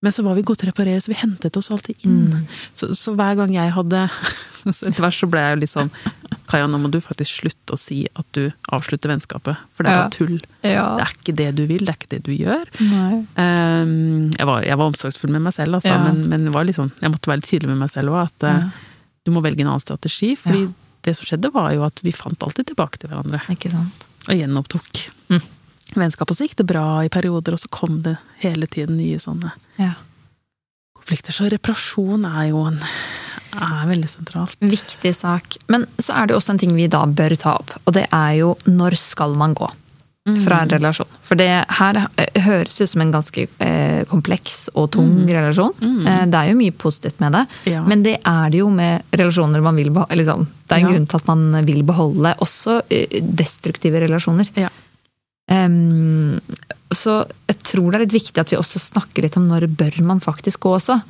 men så var vi gode til å reparere, så vi hentet oss alltid inn. Mm. Så, så hver gang jeg hadde så Etter hvert så ble jeg jo litt sånn Kaja, nå må du faktisk slutte å si at du avslutter vennskapet, for det er bare tull. Ja. Det er ikke det du vil, det er ikke det du gjør. Ehm, jeg, var, jeg var omsorgsfull med meg selv, altså, Ja. men, men var liksom, jeg måtte være litt tydelig med meg selv òg, at Ja. du må velge en annen strategi. fordi Ja. Det som skjedde, var jo at vi fant alltid tilbake til hverandre. Ikke sant. Og gjenopptok Mm. vennskapet. Så gikk det bra i perioder, og så kom det hele tiden nye sånne Ja. konflikter. Så reparasjon er jo en er veldig sentralt. Viktig sak. Men så er det jo også en ting vi da bør ta opp, og det er jo når skal man gå fra en relasjon? For det her eh, høres ut som en ganske eh, kompleks og tung relasjon. Mm. det er jo mye positivt med det, Ja. men det er det jo med relasjoner man vil beholde. Liksom, det er en Ja. grunn til at man vil beholde også eh, destruktive relasjoner. Ja. Um, så jeg tror det er litt viktig at vi også snakker litt om når bør man faktisk gå også.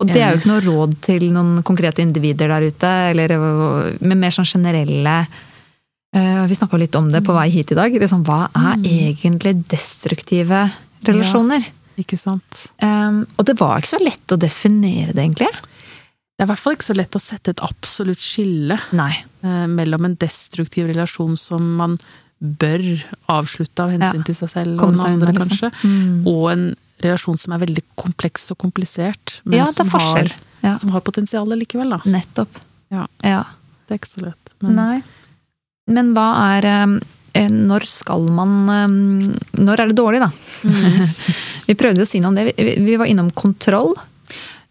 Og det er jo ikke noe råd til noen konkrete individer der ute, eller, men mer sånn generelle eh, Vi snakka litt om det på vei hit i dag. Liksom, hva er egentlig destruktive relasjoner? Ikke sant? Um, og det var ikke så lett å definere det, egentlig. Det er i hvert fall ikke så lett å sette et absolutt skille Nei. eh, mellom en destruktiv relasjon som man bør avslutte av hensyn Ja. til seg selv og den andre, liksom. kanskje, Mm. og en relasjon som er veldig kompleks og komplisert, men Ja, som, har, Ja. som har potensial likevel, da. Nettopp. Ja. ja. Det er ikke så lett. Men Nei. Men hva er eh, Når skal man eh, Når er det dårlig, da? vi prøvde å si noe om det. Vi, var innom kontroll.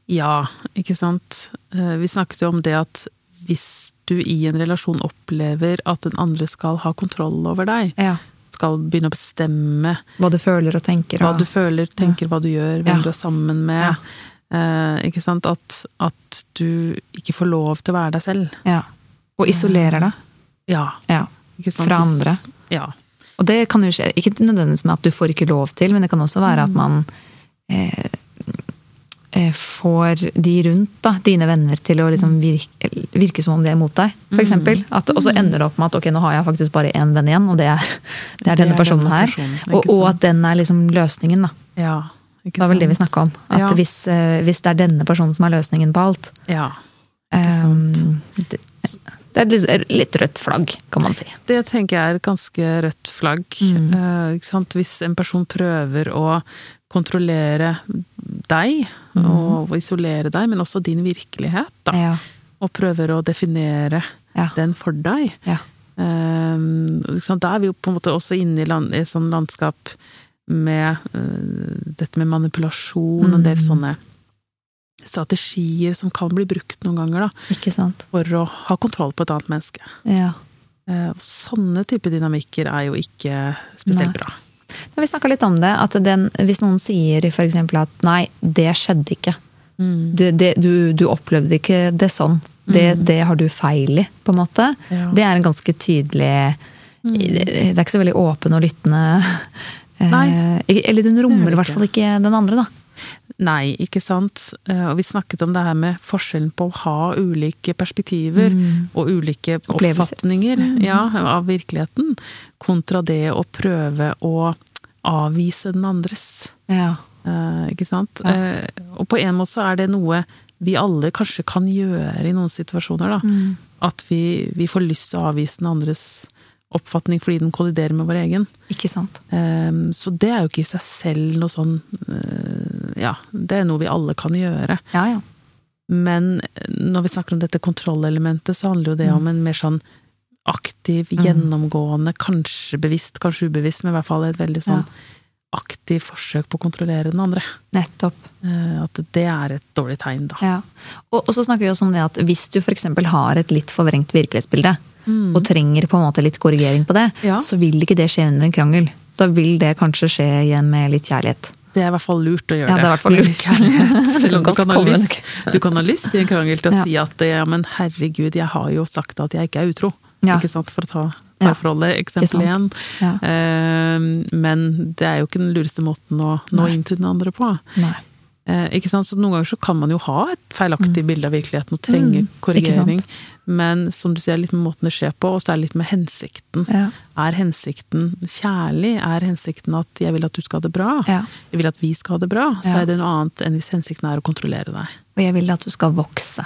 ja, ikke sant. Eh, Vi snakket jo om det at hvis du i en relasjon opplever at den andre skal ha kontroll over deg, Ja. skal begynne å bestemme Hva du føler og tenker. hva du føler, tenker, hva du gjør, hvem Ja. du er sammen med. Eh, ikke sant? At, at du ikke får lov til å være deg selv. ja. Og isolerer deg. Ja. Ja. Fra andre. Ja. Og det kan jo skje, ikke nødvendigvis med at du får ikke lov til, men det kan også være at man eh, eh, får de rundt, da, dine venner, til å liksom virke, virke som om de er mot deg, eksempel. Og så ender det opp med at ok, nå har jeg faktisk bare én venn igjen, og det er, det er denne er personen denne her. personen, Og, og at den er liksom løsningen, da. ja. Det var vel det vi snakka om. At Ja. hvis, eh, hvis det er denne personen som er løsningen på alt Ja. Ikke sant. Um, det, det er et litt, rødt flagg, kan man si. Det tenker jeg er et ganske rødt flagg. Mm. Eh? Hvis en person prøver å kontrollere deg, og isolere deg, men også din virkelighet, da. Ja. Og prøver å definere Ja. den for deg. Ja. eh? Da er vi jo på en måte også inne i, land, i et sånt landskap med eh, dette med manipulasjon, en del Mm. sånne strategier som kan bli brukt noen ganger, da, Ikke sant. for å ha kontroll på et annet menneske. Ja. Eh, og sånne type dynamikker er jo ikke spesielt Nei. bra. Når vi snakka litt om det, at den, hvis noen sier for eksempel at nei, det skjedde ikke. Mm. Du, det, du, du opplevde ikke det sånn. Det, det har du feil i, på en måte. Ja. Det er en ganske tydelig det, det er ikke så veldig åpen og lyttende. eh, Nei, Eller den rommer er i hvert fall ikke den andre, da. Nei, ikke sant. Eh, Og vi snakket om det her med forskjellen på å ha ulike perspektiver og ulike Mm. Mm. oppfatninger ja, av virkeligheten, kontra det å prøve å avvise den andres. Ja. Eh, ikke sant? Ja. Eh, og på en måte så er det noe vi alle kanskje kan gjøre i noen situasjoner, da. Mm. At vi, vi får lyst til å avvise den andres oppfatning fordi den kolliderer med vår egen. Ikke sant. Eh, så det er jo ikke i seg selv noe sånn eh, Ja, det er noe vi alle kan gjøre. Ja, ja. Men når vi snakker om dette kontrollelementet, så handler jo det om en mer sånn aktiv, gjennomgående, kanskje bevisst, kanskje ubevisst, men i hvert fall et veldig sånn aktiv forsøk på å kontrollere den andre. Nettopp. Eh, At det er et dårlig tegn, da. Ja. Og, og så snakker vi også om det at hvis du f.eks. har et litt forvrengt virkelighetsbilde, og trenger på en måte litt korrigering på det, Mm. Ja. så vil ikke det skje under en krangel. Da vil det kanskje skje igjen med litt kjærlighet. Det er i hvert fall lurt å gjøre Ja, det er i hvert fall lurt. Selv om du kan, lyst, du kan ha lyst i en krangel til å Ja. si at ja, men herregud, jeg har jo sagt at jeg ikke er utro. Ja. Ikke sant? For å ta parforholdet eksempel igjen. Eh, men det er jo ikke den lureste måten å nå Nei. inn til den andre på. Nei. Uh, ikke sant? Så noen ganger så kan man jo ha et feilaktig bilde av virkeligheten og trenge Mm, korrigering. Men som du sier, litt med måten det skjer på, og så er det litt med hensikten. Ja. Er hensikten kjærlig? Er hensikten at jeg vil at du skal ha det bra? Ja. Jeg vil at vi skal ha det bra. Så er det noe annet enn hvis hensikten er å kontrollere deg. Og jeg vil at du skal vokse.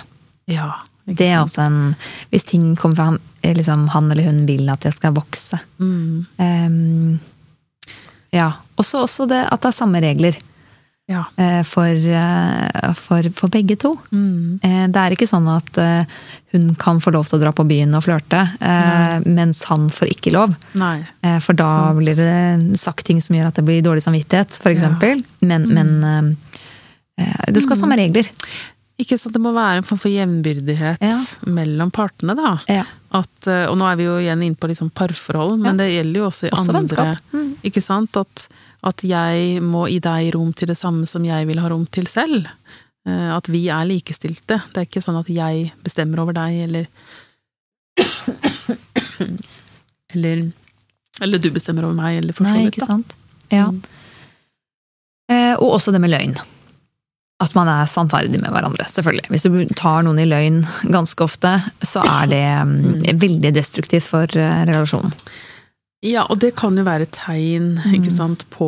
Ja, Det er også en Hvis ting kommer fra han, eh, liksom, han eller hun vil at jeg skal vokse. Mm, Um, ja. Også, også det at det er samme regler ja. eh, for, eh, for, for begge to. Mm, Eh, Det er ikke sånn at hun kan få lov til å dra på byen og flørte, eh, mens han får ikke lov. nei. For da sånn. blir det sagt ting som gjør at det blir dårlig samvittighet, for Ja. Mm. eksempel. Men, men eh, det skal ha samme regler. Ikke sant, det må være en form for jevnbyrdighet Ja. mellom partene, da. Ja. At, eh, og nå er vi jo igjen inne på liksom parforhold, men det gjelder jo også i Også andre. Mm. Ikke sant? At, at jeg må gi deg rom til det samme som jeg vil ha rom til selv. Eh, At vi er likestilte. Det er ikke sånn at jeg bestemmer over deg, eller Eller, eller du bestemmer over meg, eller for så Nei, ikke sant. Ja. Mm. Eh, Og også det med løgn. At man er sannferdig med hverandre, selvfølgelig. Hvis du tar noen i løgn ganske ofte, så er det mm, veldig destruktivt for eh, relasjonen. Ja, og det kan jo være tegn Mm. ikke sant, på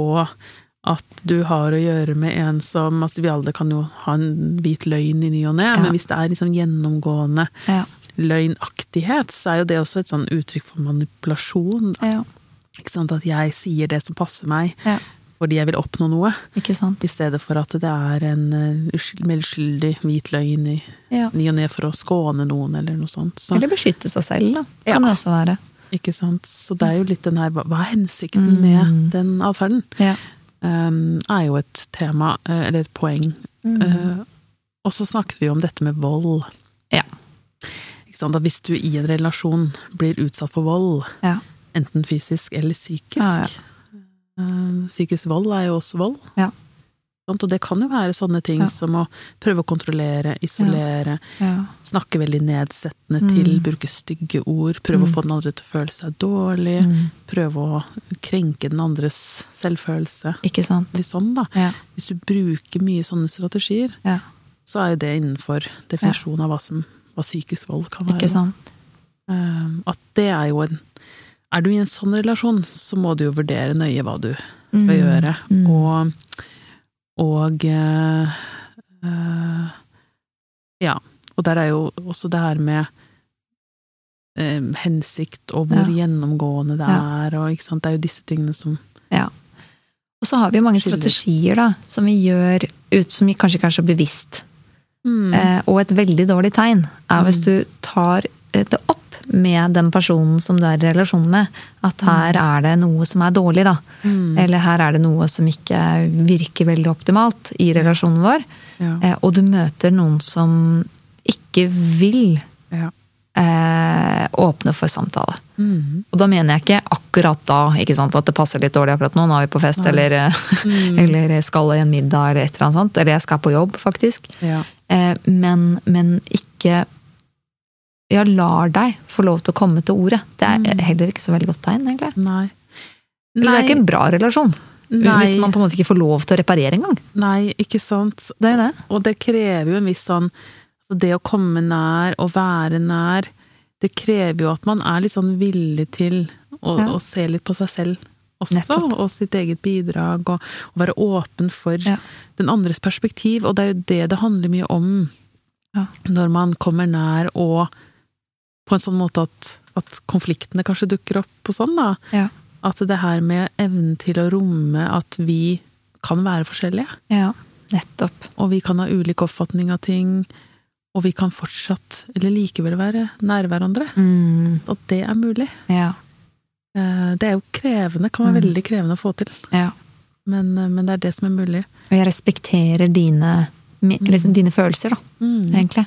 at du har å gjøre med en som altså Vi alle kan jo ha en hvit løgn i ny og ne, Ja. men hvis det er liksom gjennomgående Ja. løgnaktighet, så er jo det også et sånn uttrykk for manipulasjon. Ja. Ikke sant? At jeg sier det som passer meg, Ja. Fordi jeg vil oppnå noe, Ikke sant? i stedet for at det er en eh, mer uskyldig hvit løgn i Ja. ny og ne for å skåne noen, eller noe sånt. Så, Eller beskytte seg selv, da. Ja. Kan det også være. ikke sant? Så det er jo litt den her Hva er hensikten Mm. med den atferden? Ja. um, er jo et tema, eh, eller et poeng. Mm. Uh, og så snakket vi om dette med vold. Ja. Ikke sant? At hvis du i en relasjon blir utsatt for vold, Ja. enten fysisk eller psykisk Ja, eh, Psykisk vold er jo også vold. Ja. Og det kan jo være sånne ting Ja. som å prøve å kontrollere, isolere, Ja. snakke veldig nedsettende Mm. til, bruke stygge ord, prøve Mm. å få den andre til å føle seg dårlig, Mm. prøve å krenke den andres selvfølelse. Ikke sant? Litt sånn, da. Ja. Hvis du bruker mye sånne strategier, Ja. så er jo det innenfor definisjonen av hva som hva psykisk vold kan være. Ikke sant? Eh, At det er jo en Er du i en sånn relasjon, så må du jo vurdere nøye hva du skal Mm. gjøre. Mm. Og, og øh, Ja. Og der er jo også det her med øh, hensikt, og hvor Ja. gjennomgående det Ja. er, og ikke sant. Det er jo disse tingene som Og så har vi jo mange Skylder. strategier da, som vi gjør ut som vi kanskje ikke er så bevisst. Mm. Eh, og et veldig dårlig tegn er hvis Mm. du tar det opp med den personen som du er i relasjon med. At her er det noe som er dårlig, da. Mm. Eller her er det noe som ikke virker veldig optimalt i relasjonen vår. Ja. Eh, og du møter noen som ikke vil Ja. eh, åpne for samtale. Mm. Og da mener jeg ikke akkurat da ikke sant, at det passer litt dårlig akkurat nå. Nå er vi på fest, ja. eller, eh, Mm. eller skal i en middag, eller et eller annet sånt. Eller jeg skal på jobb, faktisk. Ja. Eh, men, men ikke ja, lar deg få lov til å komme til ordet. Det er Mm. heller ikke så veldig godt tegn, egentlig. Nei. Eller det er ikke en bra relasjon. nei, Hvis man på en måte ikke får lov til å reparere engang. nei, ikke sant. Det er det. Og det krever jo en viss sånn altså Det å komme nær og være nær, det krever jo at man er litt sånn villig til å, Ja. å se litt på seg selv også, Nettopp. og sitt eget bidrag, og, og være åpen for Ja. den andres perspektiv. Og det er jo det det handler mye om Ja. når man kommer nær, og på en sånn måte at, at konfliktene kanskje dukker opp og sånn, da. Ja. At det her med evnen til å romme at vi kan være forskjellige. Ja, nettopp. Og vi kan ha ulik oppfatning av ting, og vi kan fortsatt, eller likevel være nær hverandre. Mm, At det er mulig. ja, Eh, Det er jo krevende, kan være Mm. veldig krevende å få til. ja. Men, eh, men det er det som er mulig. Og jeg respekterer dine, mi- liksom dine følelser, da, Mm. egentlig.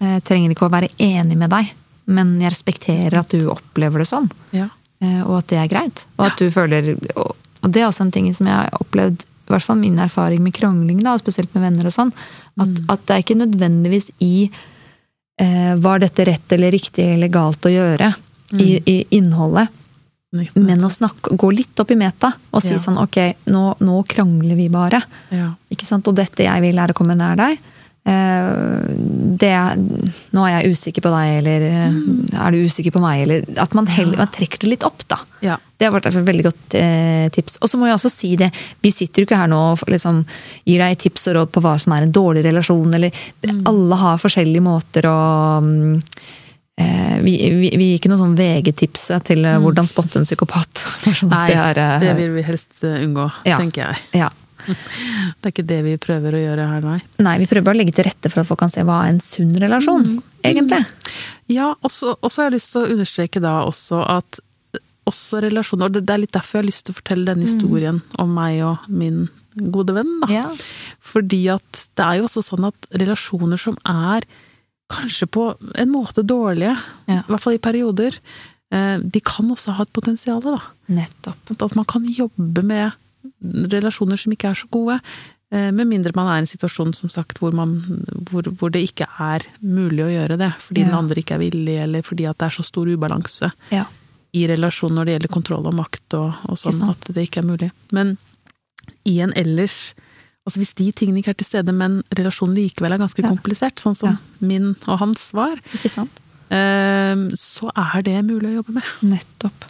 Jeg trenger ikke å være enig med deg, men jeg respekterer at du opplever det sånn. Ja. Eh, Og at det er greit. Og at du føler Og det er også en ting som jeg har opplevd, i hvert fall min erfaring med krangling, da, og spesielt med venner og sånn, at, at det er ikke nødvendigvis i eh, var dette rett eller riktig eller galt å gjøre, i, i innholdet, men å snakke, gå litt opp i meta og si Ja. sånn ok, nå, nå krangler vi bare. Ja. Ikke sant? Og dette jeg vil, er å komme nær deg. Eh, Det nå er jeg usikker på deg, eller eh, er du usikker på meg? Eller at man, heller, man trekker det litt opp, da. Ja. Det har vært et veldig godt eh, tips. Og så må jeg også si det, vi sitter jo ikke her nå og liksom, gir deg tips og råd på hva som er en dårlig relasjon, eller Alle har forskjellige måter å mm, eh, vi, vi, vi gir ikke noe sånn VG-tips til eh, hvordan spotte en psykopat. Sånn Nei, det er, eh, det vil vi helst unngå, Ja. tenker jeg. ja. Det er ikke det vi prøver å gjøre her, nei. Nei, vi prøver bare å legge til rette for at folk kan se hva er en sunn relasjon, egentlig. Ja, og så har jeg lyst til å understreke da også at også relasjoner og Det er litt derfor jeg har lyst til å fortelle denne historien om meg og min gode venn. da. Ja. Fordi at det er jo også sånn at relasjoner som er kanskje på en måte dårlige, Ja. i hvert fall i perioder, eh, de kan også ha et potensial. da. Nettopp. At man kan jobbe med relasjoner som ikke er så gode. eh, Med mindre man er i en situasjon som sagt, hvor, man, hvor, hvor det ikke er mulig å gjøre det. Fordi Ja. den andre ikke er villig, eller fordi det er så stor ubalanse Ja. i relasjonen når det gjelder kontroll og makt og, og sånn, at det ikke er mulig. Men i en ellers Altså hvis de tingene ikke er til stede, men relasjonen likevel er ganske Ja. komplisert, sånn som min og hans var, eh, så er det mulig å jobbe med. Nettopp.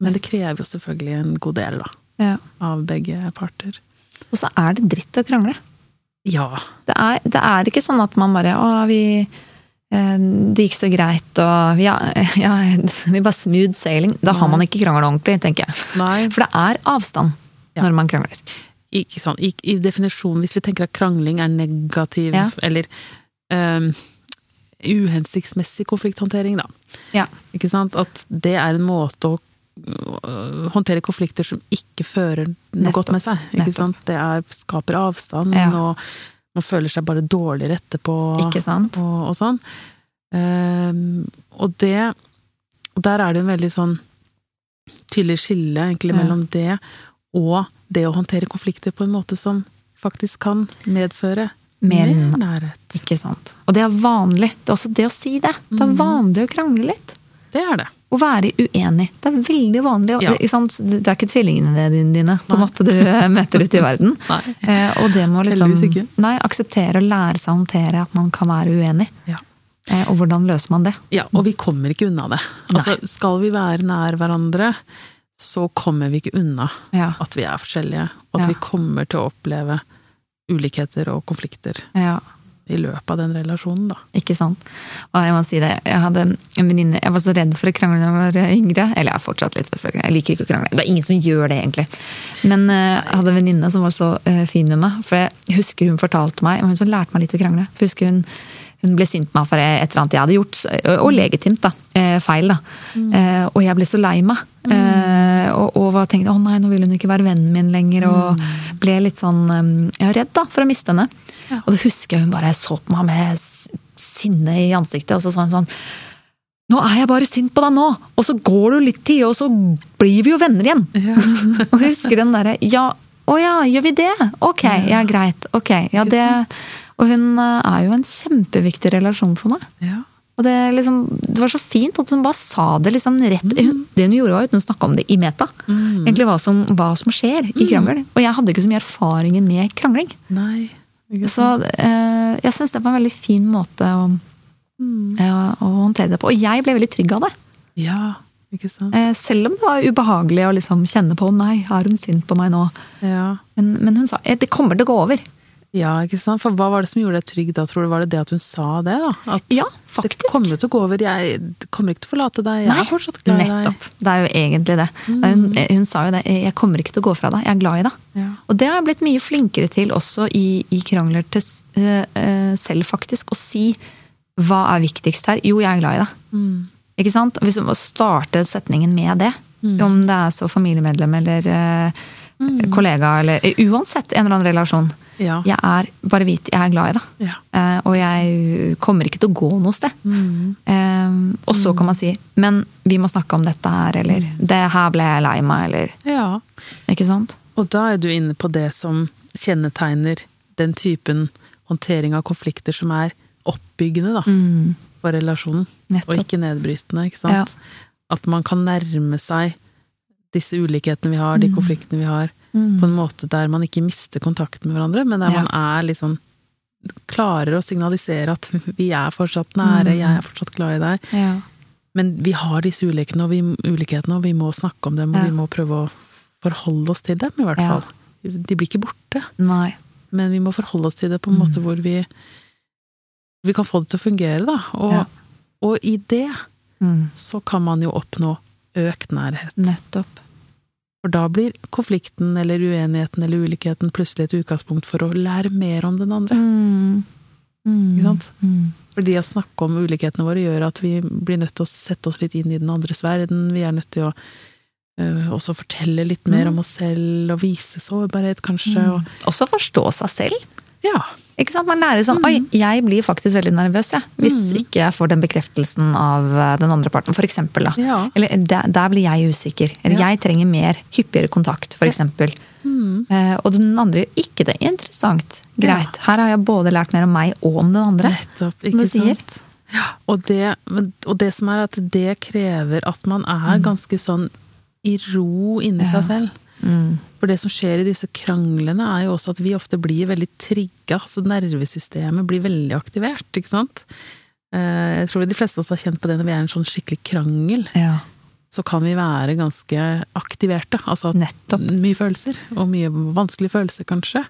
Men det krever jo selvfølgelig en god del, da. Ja. Av begge parter. Og så er det dritt å krangle. Ja. Det er, det er ikke sånn at man bare Å, vi eh, Det gikk så greit, og ja, ja Vi bare smooth sailing. Da har man ikke krangla ordentlig, tenker jeg. Nei, For det er avstand Ja. når man krangler. ikke sant. I, I definisjonen, hvis vi tenker at krangling er negativ, eller um, uhensiktsmessig konflikthåndtering, da. Ja. Ikke sant? At det er en måte å håndtere konflikter som ikke fører noe Nettopp. godt med seg. Ikke Nettopp. sant? Det er, skaper avstand, Ja. og man føler seg bare dårligere etterpå. Ikke sant? Og, og sånn. Um, og det Der er det en veldig sånn tydelig skille egentlig Ja. mellom det og det å håndtere konflikter på en måte som faktisk kan medføre Mer mer nærhet. Ikke sant. Og det er vanlig. Det er også det å si det. Det er Mhm. vanlig å krangle litt. Det er det. Å være uenig. Det er veldig vanlig. Ja. Det er ikke tvillingene dine, på en måte du møter ute i verden. Eh, og det må liksom Nei, akseptere og lære seg å håndtere at man kan være uenig. Ja. Eh, og hvordan løser man det? Ja, og vi kommer ikke unna det. Altså, skal vi være nær hverandre, så kommer vi ikke unna Ja. at vi er forskjellige, og at vi kommer til å oppleve ulikheter og konflikter ja. I løpet av den relasjonen, da. Ikke sant. Og jeg må si det, jeg hadde en venninne Jeg var så redd for å krangle da jeg var yngre. Eller jeg er fortsatt litt redd for å krangle. Jeg liker ikke å krangle. Det er ingen som gjør det, egentlig. Men eh, jeg hadde en venninne som var så eh, fin med meg. For jeg husker hun fortalte meg, hun som lærte meg litt å krangle. For jeg husker hun, hun ble sint på meg for et eller annet jeg hadde gjort, og legitimt, da. eh, Feil, da. Eh, Og jeg ble så lei meg. Eh, Og, og tenkte å nei, nå vil hun ikke være vennen min lenger. Og ble litt sånn jeg ja, redd da, for å miste henne. Ja. Og det husker jeg hun bare så på meg med sinne i ansiktet. Og så sånn sånn Nå er jeg bare sint på deg nå! Og så går det jo litt tid, og så blir vi jo venner igjen! Og jeg husker den derre Ja, å ja, gjør vi det? Ok, ja, greit. Ok, ja, det Og hun eh, er jo en kjempeviktig relasjon for meg. Ja. Og det, liksom, det var så fint at hun bare sa det liksom rett hun, Det hun gjorde, var at hun snakka om det i meta. Egentlig hva som, hva som skjer i krangel. Og jeg hadde ikke så mye erfaringen med krangling. Nei. Så eh, jeg syns det var en veldig fin måte å, ja, å håndtere det på. Og jeg ble veldig trygg av det. Ja, ikke sant. Eh, selv om det var ubehagelig å liksom kjenne på nei, er hun sint på meg nå? Ja. Men, men hun sa eh, det kommer til å gå over. Ja, ikke sant. For hva var det som gjorde deg trygg da, tror du? Var det det at hun sa det, da? At Ja, faktisk. Det kommer til å gå over. Jeg kommer ikke til å forlate deg. Jeg er fortsatt glad i deg. nettopp. Det er jo egentlig det. er hun, eh, hun sa jo det. Jeg kommer ikke til å gå fra deg. Jeg er glad i deg. Ja. Og det har jeg blitt mye flinkere til også i, i krangler til uh, selv, faktisk. Å si hva er viktigst her? Jo, jeg er glad i deg. Mm. Ikke sant? Hvis du starter setningen med det, om det er så familiemedlem eller eh, kollega eller eh, Uansett en eller annen relasjon. Ja. Jeg er bare vit, jeg er glad i deg. Ja. Eh, og jeg kommer ikke til å gå noe sted. Mm. Eh, og så kan man si 'men vi må snakke om dette her', eller Mm. 'det her ble jeg lei meg', eller ja. Ikke sant? Og da er du inne på det som kjennetegner den typen håndtering av konflikter som er oppbyggende da, for relasjonen, og Mm. Ikke nedbrytende. ikke sant? At man kan nærme seg disse ulikhetene vi har, de Mm. konfliktene vi har, på en måte der man ikke mister kontakten med hverandre, men der Ja. man er liksom klarer å signalisere at vi er fortsatt nære, Mm. jeg er fortsatt glad i deg. Ja. Men vi har disse ulikhetene, og vi, ulikhetene, og vi må snakke om dem, og Ja. vi må prøve å forholde oss til dem, i hvert fall. De blir ikke borte, Nei. men vi må forholde oss til det på en måte hvor vi vi kan få det til å fungere, da. Og, og i det Mm. så kan man jo oppnå økt nærhet. Nettopp. For da blir konflikten eller uenigheten eller ulikheten plutselig et utgangspunkt for å lære mer om den andre. Mm. Mm. Ikke sant? Mm. For det å snakke om ulikhetene våre gjør at vi blir nødt til å sette oss litt inn i den andres verden. Vi er nødt til å øh, også fortelle litt mer om oss selv, og vise sårbarhet, kanskje. Og, Også forstå seg selv. ja. Ikke sant? Man lærer sånn Oi, jeg blir faktisk veldig nervøs, jeg. Hvis ikke jeg får den bekreftelsen av eh, den andre parten, for. Da. Ja. Eller der, der blir jeg usikker. Eller Ja. jeg trenger mer, hyppigere kontakt, eksempel. Mm. Eh, og den andre gjør ikke det. Interessant. Greit. Her har jeg både lært mer om meg og om den andre. Nettopp, ikke sant? Og det, og det som er at det krever at man er ganske sånn i ro inni Mm. Ja. seg selv. Mm. For det som skjer i disse kranglene, er jo også at vi ofte blir veldig trigga. Så nervesystemet blir veldig aktivert, ikke sant. Eh, Jeg tror de fleste av oss har kjent på det når vi er i en sånn skikkelig krangel. Ja. Så kan vi være ganske aktiverte. Altså Nettopp. mye følelser, og mye vanskelige følelser, kanskje.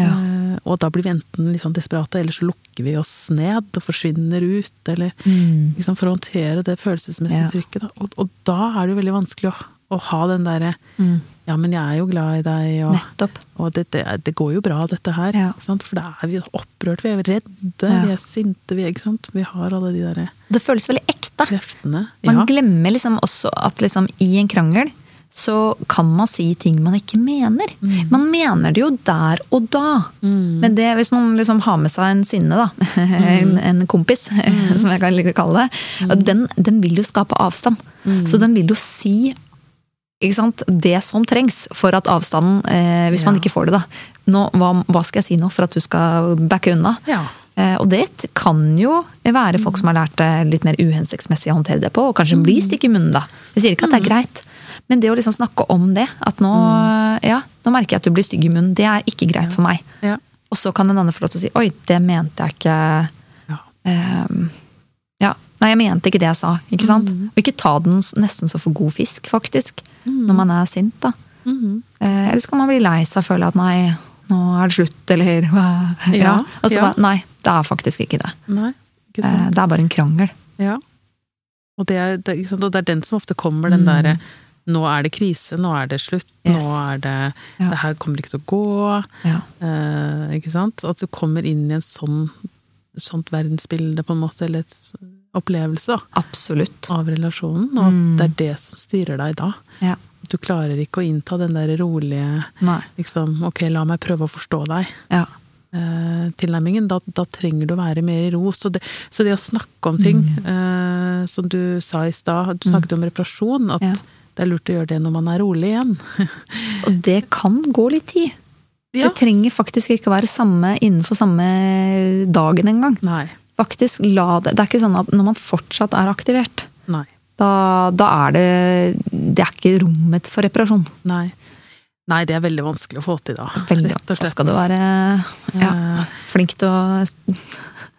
Ja. Eh, Og da blir vi enten litt sånn desperate, eller så lukker vi oss ned og forsvinner ut, eller Mm. liksom for å håndtere det følelsesmessige Ja. trykket. Da. Og, og da er det jo veldig vanskelig å, å ha den derre Mm. Ja, men jeg er jo glad i deg, og, Nettopp. og det, det, det går jo bra, dette her. Ja. For da er vi opprørt, vi er redde, Ja. vi er sinte, vi, ikke sant? vi har alle de der Det føles veldig ekte. kreftene. Man Ja. glemmer liksom også at liksom i en krangel så kan man si ting man ikke mener. Man mener det jo der og da. Men det, hvis man liksom har med seg en sinne, da, en, en kompis, som jeg kan kalle det, og den, den vil jo skape avstand. Så den vil jo si det som trengs for at avstanden, eh, hvis man ikke får det, da nå, hva, hva skal jeg si nå for at du skal backe unna? Ja. Eh, Og det kan jo være folk som har lært det litt mer uhensiktsmessig å håndtere det på, og kanskje bli stygg i munnen da. Jeg sier ikke at det er greit, men det å liksom snakke om det, at nå, ja, nå merker jeg at du blir stygg i munnen, det er ikke greit for meg. Ja. Og så kan en annen få lov til å si oi, det mente jeg ikke Ja. Ja, nei, jeg mente ikke det jeg sa, ikke sant? Og ikke ta den nesten så for god fisk, faktisk, når man er sint, da. Mhm. Eh, Eller så kan man bli lei seg og føle at nei, nå er det slutt, eller? Ja. Ja, Og så ja. bare nei, det er faktisk ikke det. Nei, ikke Eh. Det er bare en krangel. Ja. Og det, er, det, og det er den som ofte kommer, den Mm. derre nå er det krise, nå er det slutt, Yes. nå er det Ja. Det her kommer ikke til å gå. Ja. Eh, ikke sant? At du kommer inn i en sånn sånt verdensbilde, på en måte, eller et opplevelse da, Absolutt. av relasjonen, og at Mm. det er det som styrer deg da. Ja. Du klarer ikke å innta den der rolige Nei. liksom, ok, la meg prøve å forstå deg. Ja. eh, tilnærmingen, da, da trenger du å være mer i ro. Så det, så det å snakke om ting, Mm. eh, som du sa i stad, du snakket om reparasjon, at Ja. det er lurt å gjøre det når man er rolig igjen. Og det kan gå litt tid. Ja. Det trenger faktisk ikke å være samme innenfor samme dagen engang. Faktisk la det Det er ikke sånn at når man fortsatt er aktivert, Nei. da, da er det Det er ikke rommet for reparasjon. Nei. Nei, det er veldig vanskelig å få til, da. Veldig, Rett og da skal du være ja, Eh, flink til å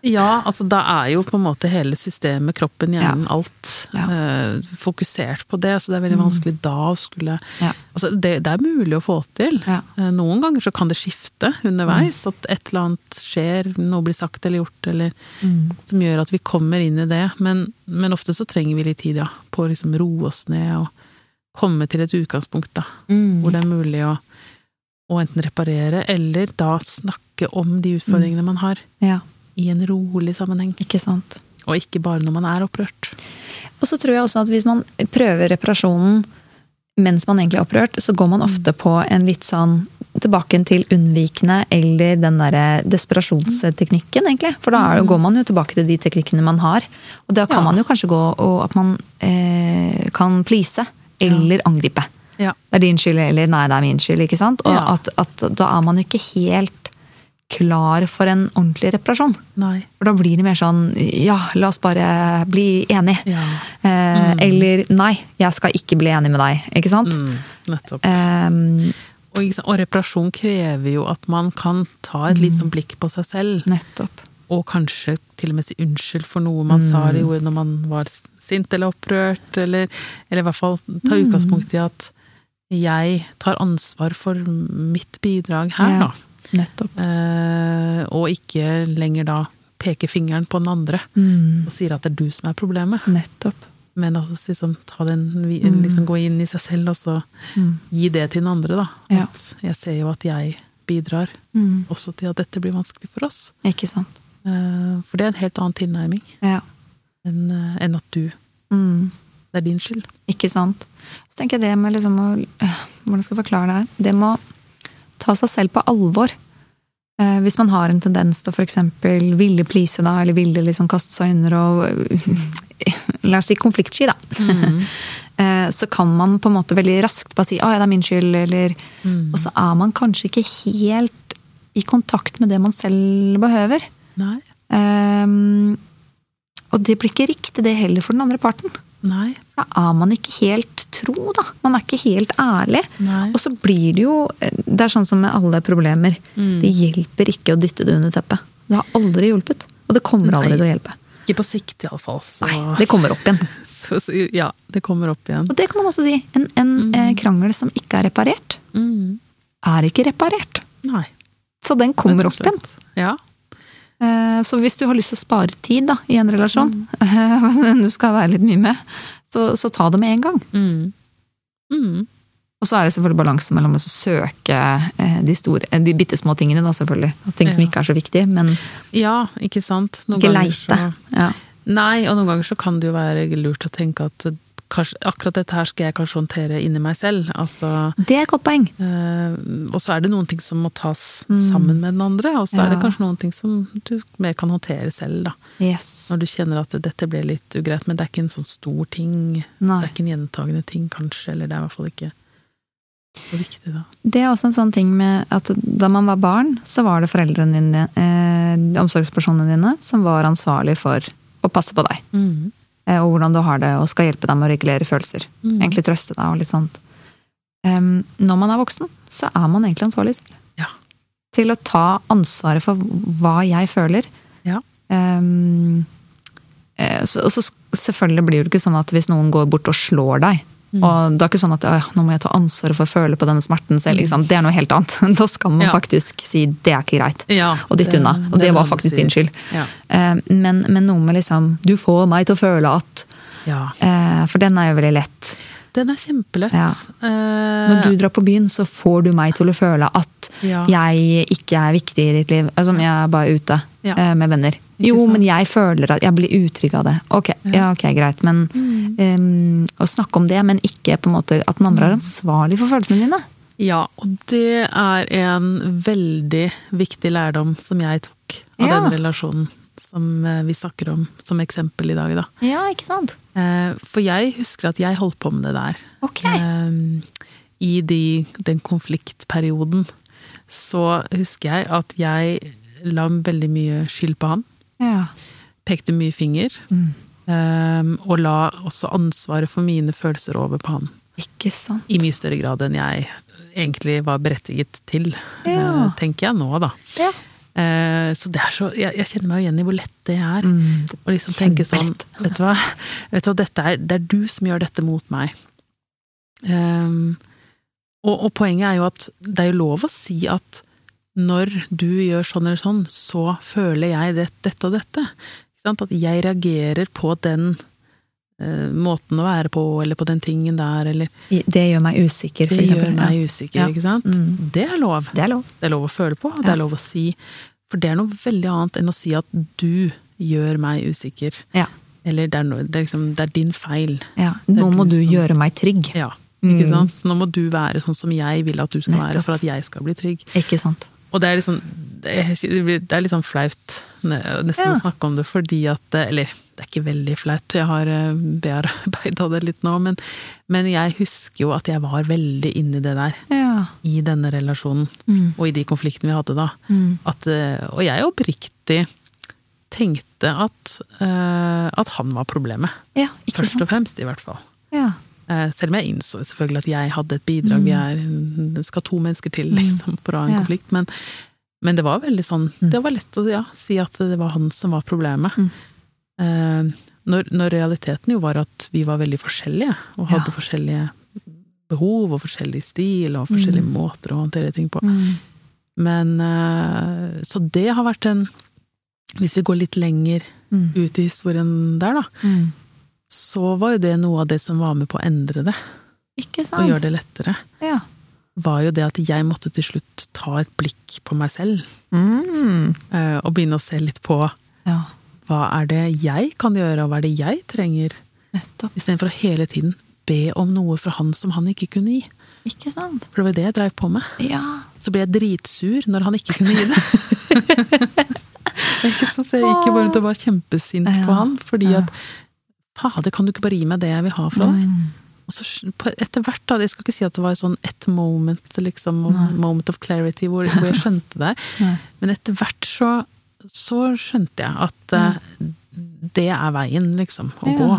Ja, altså da er jo på en måte hele systemet, kroppen, hjernen, alt Ja. eh, fokusert på det, så det er veldig Mm. vanskelig da å skulle Ja. Altså det, det er mulig å få til. Ja. Eh, Noen ganger så kan det skifte underveis, at et eller annet skjer, noe blir sagt eller gjort, eller Mm. som gjør at vi kommer inn i det. Men, men ofte så trenger vi litt tid, ja, på å liksom roe oss ned og komme til et utgangspunkt, da, Mm. hvor det er mulig å, å enten reparere, eller da snakke om de utfordringene man har, Ja, i en rolig sammenheng. ikke sant. Og ikke bare når man er opprørt. Og så tror jeg også at hvis man prøver reparasjonen mens man egentlig er opprørt, så går man ofte på en litt sånn tilbake til unnvikende eller den derre desperasjonsteknikken, egentlig. For da er, går man jo tilbake til de teknikkene man har. Og da kan Ja. man jo kanskje gå og at man eh, kan please eller angripe. Ja. Det er din skyld, eller nei, det er min skyld, ikke sant? Og Ja. at, at da er man jo ikke helt klar for en ordentlig reparasjon. Nei. For da blir det mer sånn ja, la oss bare bli enig. Ja. Eh, Eller nei, jeg skal ikke bli enig med deg. Ikke sant? Mm, nettopp. Eh, Og, og reparasjon krever jo at man kan ta et litt sånn blikk på seg selv, nettopp. og kanskje til og med si unnskyld for noe man sa eller gjorde når man var sint eller opprørt, eller, eller i hvert fall ta utgangspunkt i at jeg tar ansvar for mitt bidrag her, Ja. da. Nettopp. Eh, og ikke lenger da peker fingeren på den andre Mm, og sier at det er du som er problemet. nettopp. Men altså liksom, ta den, liksom gå inn i seg selv og så Mm, gi det til den andre, da. Ja. Jeg ser jo at jeg bidrar mm, også til at dette blir vanskelig for oss. ikke sant. Eh, For det er en helt annen tilnærming Ja. enn en at du Mm, Det er din skyld. ikke sant. Så tenker jeg det med liksom å øh, Hvordan skal jeg forklare det her? Det med å ta seg selv på alvor. Eh, hvis man har en tendens til å f.eks. ville please, da, eller ville liksom kaste seg under og La oss si konfliktsky, da. Mm. så kan man på en måte veldig raskt bare si 'å ja, det er min skyld', eller Og så er man kanskje ikke helt i kontakt med det man selv behøver. Nei. Um, og det blir ikke riktig det heller for den andre parten. Nei. Da er man ikke helt tro, da. Man er ikke helt ærlig. Nei. Og så blir det jo Det er sånn som med alle problemer. Mm. Det hjelper ikke å dytte det under teppet. Det har aldri hjulpet. Og det kommer aldri til å hjelpe. Ikke på sikt, iallfall. Så, Nei, det kommer opp igjen. så, så Ja, det kommer opp igjen. Og det kan man også si. En, en eh, krangel som ikke er reparert, Mm. er ikke reparert. Nei. Så den kommer opp igjen. Ja. Eh, Så hvis du har lyst til å spare tid da, i en relasjon, Mm. du skal være litt mye med, så, så ta det med en gang. Mm. Mm. Og så er det selvfølgelig balansen mellom å søke eh, de, store, eh, de bitte små tingene, da selvfølgelig. Og ting som ikke er så viktige, men Ja, ikke sant. Noen ikke leite. så- Ja. Nei, og noen ganger så kan det jo være lurt å tenke at akkurat dette her skal jeg kanskje håndtere inni meg selv. Altså, Det er et godt poeng. eh, og så er det noen ting som må tas Mm. sammen med den andre, og så er det kanskje noen ting som du mer kan håndtere selv, da. Yes. Når du kjenner at dette ble litt ugreit, men det er ikke en sånn stor ting. Nei. Det er ikke en gjentagende ting, kanskje, eller det er i hvert fall ikke så viktig, da. Det er også en sånn ting med at da man var barn, så var det foreldrene dine, eh, omsorgspersonene dine, som var ansvarlig for å passe på deg. Mm. Eh, og hvordan du har det, og skal hjelpe deg med å regulere følelser. Mm. Egentlig trøste deg og litt sånt. Um, når man er voksen, så er man egentlig ansvarlig selv. Ja. Til å ta ansvaret for hva jeg føler. Ja. Eh, så, og så selvfølgelig blir det ikke sånn at hvis noen går bort og slår deg, Mm. og det er ikke sånn at nå må jeg ta ansvaret for å føle på denne smerten selv. Det er noe helt annet. Da skal man Ja. faktisk si det er ikke greit. Ja, Og dytte unna. Og det, det var faktisk din skyld. Ja. Eh, men, men noe med liksom Du får meg til å føle at ja. eh, For den er jo veldig lett. Den er kjempelett. Ja. Eh, Når du drar på byen, så får du meg til å føle at Ja. jeg ikke er viktig i ditt liv. Altså, jeg er bare ute Ja. med venner. Jo, men jeg føler at jeg blir utrygg av det. Ok, ja, ok, greit. Men Mm. um, å snakke om det, men ikke på en måte at den andre er ansvarlig for følelsene dine. Ja, og det er en veldig viktig lærdom som jeg tok av Ja. den relasjonen som eh, vi snakker om som eksempel i dag, da. Ja, ikke sant? Eh, For jeg husker at jeg holdt på med det der. Ok. I de, den konfliktperioden så husker jeg at jeg la veldig mye skyld på han. Ja. pekte mye finger. Mm. eh, og la også ansvaret for mine følelser over på han. Ikke sant? I mye større grad enn jeg egentlig var berettiget til, Ja. eh, tenker jeg nå, da. Ja. Eh, så det er så Jeg, jeg kjenner meg jo igjen i hvor lett det er. Mm. Å liksom tenke sånn Vet du hva, vet du hva dette er, det er du som gjør dette mot meg. Um, og, og poenget er jo at det er jo lov å si at når du gjør sånn eller sånn, så føler jeg det, dette og dette. At jeg reagerer på den eh, måten å være på, eller på den tingen der, eller Det gjør meg usikker, for eksempel. det gjør meg usikker, Ja. ikke sant? Mm. Det er lov. Det er lov. Det er lov å føle på, og det Ja. er lov å si. For det er noe veldig annet enn å si at du gjør meg usikker. Ja. Eller det er, noe, det er, liksom, det er din feil. ja. Nå må du som- gjøre meg trygg. Ja, ikke Mm. sant? Så nå må du være sånn som jeg vil at du skal være for at jeg skal bli trygg. Ikke sant? Og det er liksom det er, det litt sånn flaut nesten Ja. å snakke om det, fordi at Eller, det er ikke veldig flaut, jeg har eh, bearbeida det litt nå, men, men jeg husker jo at jeg var veldig inni det der. Ja. I denne relasjonen, Mm. og i de konfliktene vi hadde da. Mm. At, eh, og jeg oppriktig tenkte at, eh, at han var problemet. Ja, Først og fremst, i hvert fall. Ja. Eh, Selv om jeg innså selvfølgelig at jeg hadde et bidrag. Vi er, det skal to mennesker til liksom, for å ha en Mm. Ja. konflikt. Men, men det var veldig sånn Mm. Det var lett å ja, si at det var han som var problemet. Mm. Eh, når, når realiteten jo var at vi var veldig forskjellige, og hadde Ja. forskjellige behov og forskjellig stil og forskjellige Mm. måter å håndtere ting på. Mm. Men eh, Så det har vært en Hvis vi går litt lenger Mm. ut i historien der, da, Mm. Så var jo det noe av det som var med på å endre det, Ikke og gjøre det lettere. Ja. Var jo det at jeg måtte til slutt ta et blikk på meg selv, Mm. eh, og begynne å se litt på ja. hva er det jeg kan gjøre, og hva er det jeg trenger, Nettopp. istedenfor å hele tiden be om noe fra han som han ikke kunne gi. Ikke sant? For det var det jeg dreiv på med. Ja. Så ble jeg dritsur når han ikke kunne gi det. ikke sant? Jeg gikk jo bare rundt og var kjempesint på han, fordi Ja. at fader, kan du ikke bare gi meg det jeg vil ha fra deg? Mm. Og så etter hvert, da, jeg skal ikke si at det var sånn et moment, liksom, Nei. moment of clarity, hvor, hvor jeg skjønte det, men etter hvert så, så skjønte jeg at uh, det er veien, liksom, å Ja. gå.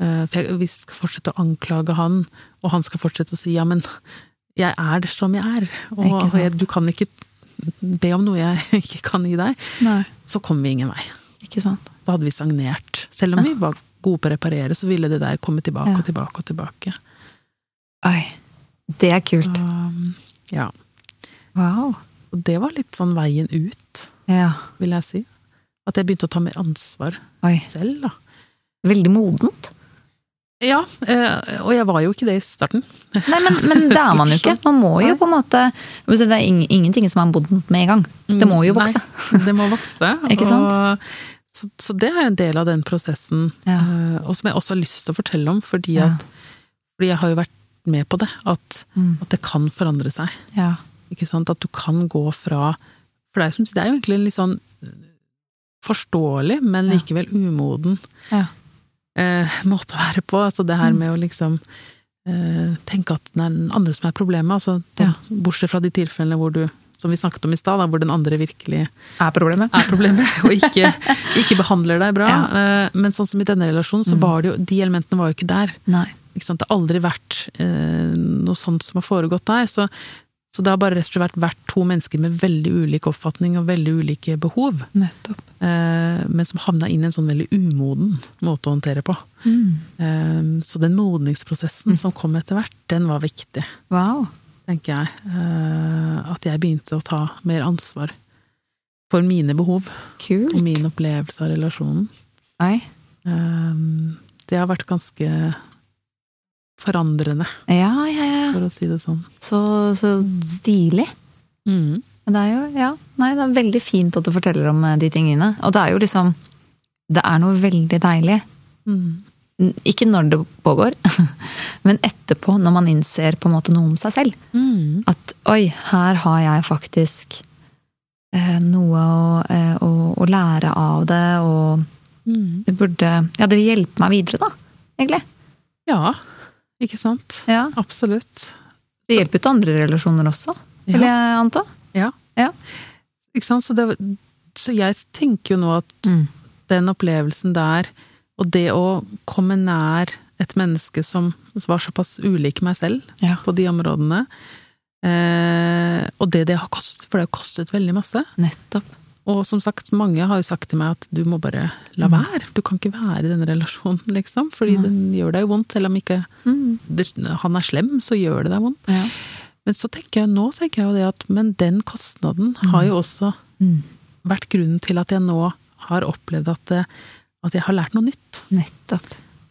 Uh, for jeg, vi skal fortsette å anklage han, og han skal fortsette å si ja, men jeg er det som jeg er, og, altså, jeg, du kan ikke be om noe jeg ikke kan gi deg. Nei. Så kom vi ingen vei. Da hadde vi stagnert. Selv om vi var gode på å reparere, så ville det der komme tilbake Ja. og tilbake og tilbake. Oi. Det er kult. Um, ja. Wow. Og det var litt sånn veien ut, Ja. vil jeg si. At jeg begynte å ta mer ansvar Oi. selv, da. Veldig modent. Ja, eh, og jeg var jo ikke det i starten. Nei, men, men det er man jo ikke. Man må jo på en måte Det er ingenting som er modent med en gang. Det må jo vokse. Nei, det må vokse. Ikke sant? Og, så, så det er en del av den prosessen, Ja. eh, og som jeg også har lyst til å fortelle om, fordi, at, fordi jeg har jo vært med på det. At, Mm. at det kan forandre seg. Ja. Ikke sant? At du kan gå fra For det er, jo det er jo egentlig en litt sånn forståelig, men likevel umoden Ja. eh, måte å være på. Altså det her Mm. med å liksom eh, tenke at det er den andre som er problemet. Altså, den, Ja. Bortsett fra de tilfellene hvor du, som vi snakket om i stad, hvor den andre virkelig Er problemet. er problemet, og ikke, ikke behandler deg bra. Ja. Eh, men sånn som i denne relasjonen, så Mm. var det jo De elementene var jo ikke der. Ikke? Det har aldri vært eh, noe sånt som har foregått der. Så, så det har bare rett og slett vært to mennesker med veldig ulik oppfatning og veldig ulike behov. Nettopp. Eh, men som havna inn i en sånn veldig umoden måte å håndtere på. Mm. Eh, så den modningsprosessen som kom etter hvert, den var viktig, Wow. Tenker jeg. Eh, at jeg begynte å ta mer ansvar for mine behov og min opplevelse av relasjonen. Oi. Eh, det har vært ganske forandrende, Ja, ja, ja. for å si det sånn. Så, så stilig. Mm. Det er jo, ja, nei, det er veldig fint at du forteller om eh, de tingene. Og det er jo liksom Det er noe veldig deilig. Mm. Ikke når det pågår, men etterpå, når man innser på en måte noe om seg selv. Mm. At oi, her har jeg faktisk eh, noe å, eh, å, å lære av det, og Mm. det burde Ja, det vil hjelpe meg videre, da, egentlig. Ja, ikke sant? Ja. Absolutt. Det hjelper jo til andre relasjoner også, vil Ja. jeg anta. Ja. Ikke sant? Så, det, så jeg tenker jo nå at Mm. den opplevelsen der, og det å komme nær et menneske som var såpass ulik meg selv Ja. på de områdene, eh, og det det har kostet, for det har kostet veldig masse. Nettopp. Og som sagt, mange har jo sagt til meg at du må bare la Mm. være. Du kan ikke være i denne relasjonen, liksom. Fordi den gjør deg vondt. Selv om ikke mm. han er slem, så gjør det deg vondt. Ja. Men så tenker jeg, nå tenker jeg jo det at Men den kostnaden har jo også Mm. vært grunnen til at jeg nå har opplevd at, det- at jeg har lært noe nytt. Nettopp.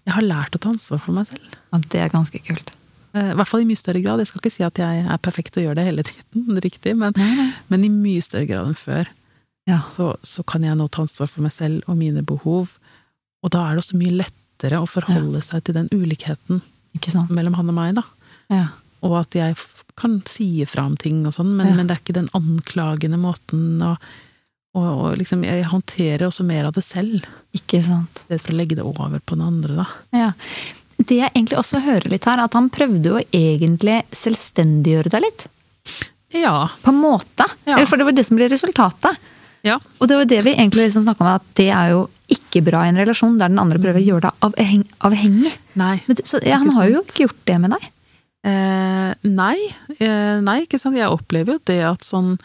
Jeg har lært å ta ansvar for meg selv. Ja, det er ganske kult. Eh, I hvert fall i mye større grad. Jeg skal ikke si at jeg er perfekt og gjør det hele tiden, riktig, men, men i mye større grad enn før. Ja. så, så kan jeg nå ta ansvar for meg selv og mine behov. Og da er det også mye lettere å forholde seg til den ulikheten mellom han og meg, da. Ja. Og at jeg kan si ifra om ting og sånn, men, Ja. men det er ikke den anklagende måten. Og, og, og liksom, jeg håndterer også mer av det selv, Ikke sant. i stedet for å legge det over på den andre, da. Ja. Det jeg egentlig også hører litt her, at han prøvde jo egentlig selvstendiggjøre deg litt. Ja. På en måte. Ja. Eller For det var det som ble resultatet. Ja. Og det var det vi egentlig liksom snakka om, at det er jo ikke bra i en relasjon der den andre prøver å gjøre deg avheng avhengig. Nei. Men det, så ja, han har jo ikke gjort det med deg. Eh, nei, eh, nei, ikke sant. Jeg opplever jo det at sånn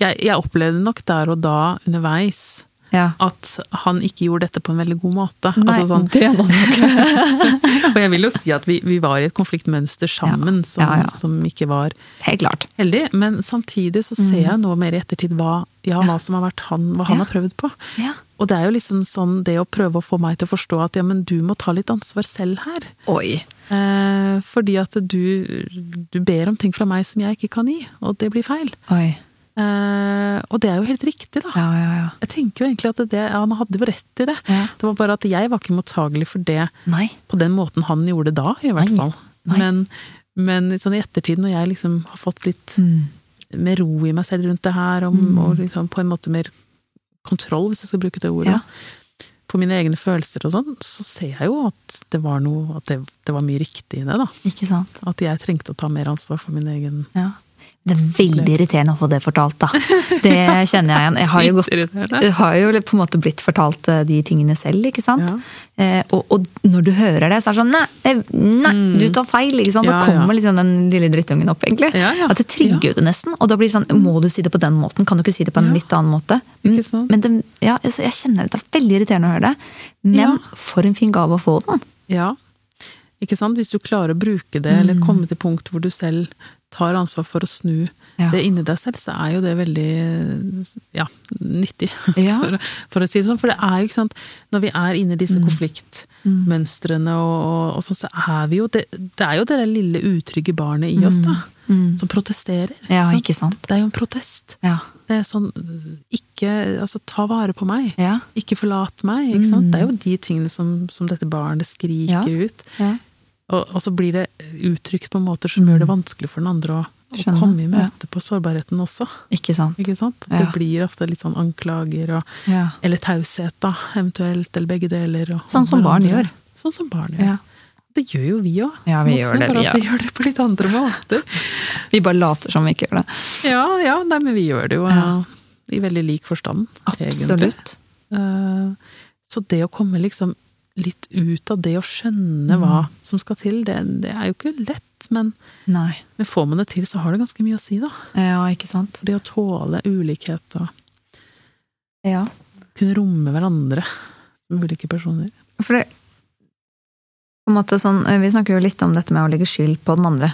jeg, jeg opplevde nok der og da underveis Ja. at han ikke gjorde dette på en veldig god måte. Nei, altså sånn, det er noe og jeg vil jo si at vi, vi var i et konfliktmønster sammen Ja, som, ja, som ikke var Helt klart. heldig. Men samtidig så ser jeg nå mer i ettertid hva, ja, hva som har vært han, hva han Mm. Har prøvd på. Ja. Og det er jo liksom sånn det å prøve å få meg til å forstå at ja, men du må ta litt ansvar selv her. Oi. Eh, fordi at du, du ber om ting fra meg som jeg ikke kan gi, og det blir feil. Oi. Eh, og det er jo helt riktig, da. Ja, ja, ja. Jeg tenker jo egentlig at det, han hadde jo rett i det. Det var bare at jeg var ikke mottagelig for det Nei. på den måten han gjorde da, i hvert Nei. fall. Nei. Men, men sånn i ettertid, når jeg liksom har fått litt Mm. mer ro i meg selv rundt det her, og, og liksom på en måte mer kontroll, hvis jeg skal bruke det ordet, på mine egne følelser og sånn, så ser jeg jo at det var noe At det, det var mye riktig i det, da. At jeg trengte å ta mer ansvar for min egen Ja. Det er veldig irriterende å få det fortalt, da. Det kjenner jeg igjen. Jeg har jo, gått, har jo på en måte blitt fortalt eh, de tingene selv, ikke sant. Ja. Eh, og, og når du hører det, så er det sånn Nei, eh, nei du tar feil! ikke sant? Mm. Ja, da kommer liksom den lille drittungen opp, egentlig. Ja. At det trigger det nesten. Og da blir det sånn Må du si det på den måten? Kan du ikke si det på en litt annen måte? Men, det, ja, altså, jeg kjenner det. Det er veldig irriterende å høre det. Men for en fin gave å få den. Ja. Ikke sant? Hvis du klarer å bruke det, eller Mm. komme til punkt hvor du selv tar ansvar for å snu Ja. det inni deg selv, så er jo det veldig ja, nyttig, Ja. for, for å si det sånn. For det er jo ikke sant, når vi er inne i disse Mm. konfliktmønstrene og, og, og sånn, så er vi jo det, det er jo det lille utrygge barnet i oss, da. Som protesterer. Mm. Ja, ikke sant? Det er jo en protest. Ja. Det er sånn Ikke Altså, ta vare på meg. Ja. Ikke forlat meg. Ikke sant? Det er jo de tingene som, som dette barnet skriker Ja. ut. Og, og så blir det uttrykt på måter som gjør det vanskelig for den andre å, å komme i møte på sårbarheten også. Ikke sant? Ikke sant? Ja. Det blir ofte litt sånn anklager og Ja. Eller taushet, da, eventuelt. Eller begge deler. Og, Sånn som barn gjør. Sånn som barn gjør. Ja. Det gjør jo vi òg. Ja, vi gjør det, Bare vi, at vi gjør det på litt andre måter. Vi bare later som vi ikke gjør det. Ja, ja, nei, men vi gjør det jo Ja. i veldig lik forstand. Absolutt. egentlig. Så det å komme liksom litt ut av det å skjønne hva som skal til, det, det er jo ikke lett, men, Nei. men får man det til, så har det ganske mye å si, da. Ja, ikke sant? Det å tåle ulikhet og Ja. kunne romme hverandre som ulike personer. For det på en måte sånn, Vi snakker jo litt om dette med å legge skyld på den andre.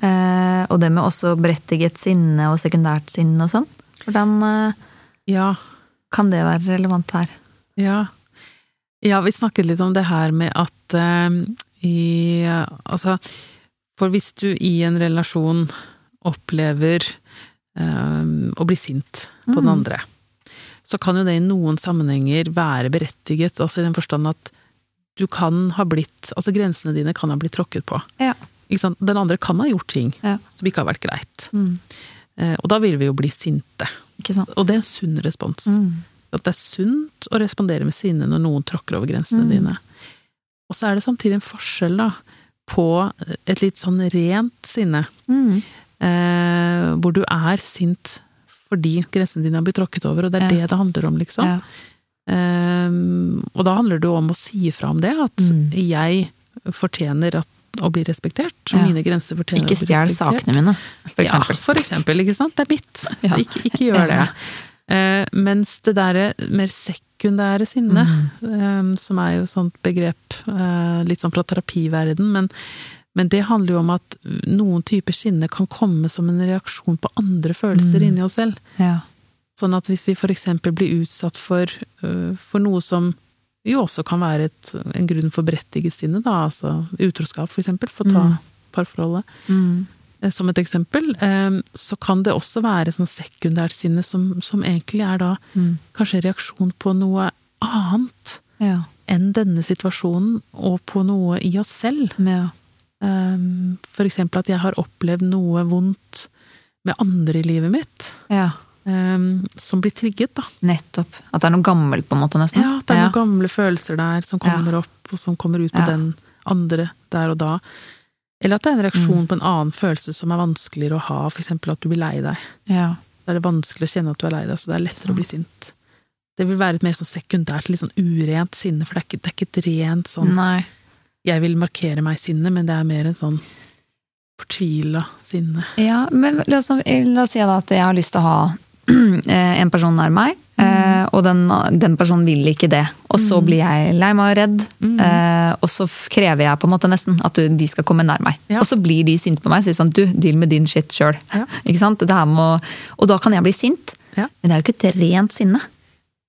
Eh, og det med også berettiget sinne og sekundært sinne og sånn. Hvordan eh, Ja, kan det være relevant her? ja. Ja, vi snakket litt om det her med at uh, i Altså, for hvis du i en relasjon opplever uh, å bli sint på den Mm. andre, så kan jo det i noen sammenhenger være berettiget, altså i den forstand at du kan ha blitt Altså grensene dine kan ha blitt tråkket på. Ja. Den andre kan ha gjort ting Ja. som ikke har vært greit. Mm. Eh, og da vil vi jo bli sinte. Og det er en sunn respons. Mm. At det er sunt å respondere med sinne når noen tråkker over grensene Mm. dine. Og så er det samtidig en forskjell da, på et litt sånn rent sinne, Mm. eh, hvor du er sint fordi grensene dine har blitt tråkket over, og det er Ja. det det handler om, liksom. Ja. Eh, og da handler det jo om å si ifra om det, at Mm. jeg fortjener at, å bli respektert. Ja. mine grenser fortjener Ikke å bli respektert. Ikke stjel sakene mine, for eksempel. Ja, for eksempel, ikke sant. Det er mitt, så ikke, ikke gjør det. Eh, mens det derre mer sekundære sinnet, Mm. eh, som er jo et sånt begrep eh, litt sånn fra terapiverden, men, men det handler jo om at noen typer sinne kan komme som en reaksjon på andre følelser Mm. inni oss selv. Ja. Sånn at hvis vi for eksempel blir utsatt for, øh, for noe som jo også kan være et, en grunn for berettiget sinne, da, altså utroskap for eksempel, for å ta Mm. parforholdet Mm. Eh, som et eksempel, eh, så kan det også være sånn sekundært sinne som, som egentlig er da Mm. kanskje reaksjon på noe annet Ja. enn denne situasjonen, og på noe i oss selv. ja. Eh, For eksempel at jeg har opplevd noe vondt med andre i livet mitt, ja. som blir trigget, da. Nettopp. At det er noe gammelt, på en måte, nesten. Ja, det er noen gamle følelser der som kommer opp, og som kommer ut på den andre der og da. Eller at det er en reaksjon Mm. på en annen følelse som er vanskeligere å ha, eksempel at du blir lei deg. Ja. Så er det vanskelig å kjenne at du er lei deg, så det er lettere å bli sint. Det vil være et mer sånn sekundært, litt sånn urent sinne, for det er ikke, det er ikke et rent sånn Nei. jeg vil markere meg-sinne, men det er mer en sånn fortvila sinne. Ja, men la oss, la oss si da at jeg har lyst til å ha en person nær meg, mm. og den, den personen vil ikke det. Og så blir jeg lei meg og redd, Mm. eh, og så krever jeg på en måte nesten at du, de skal komme nær meg. Ja. Og så blir de sinte på meg og sier sånn du, deal med din shit sjøl. Ja. Og da kan jeg bli sint. Ja. Men det er jo ikke et rent sinne.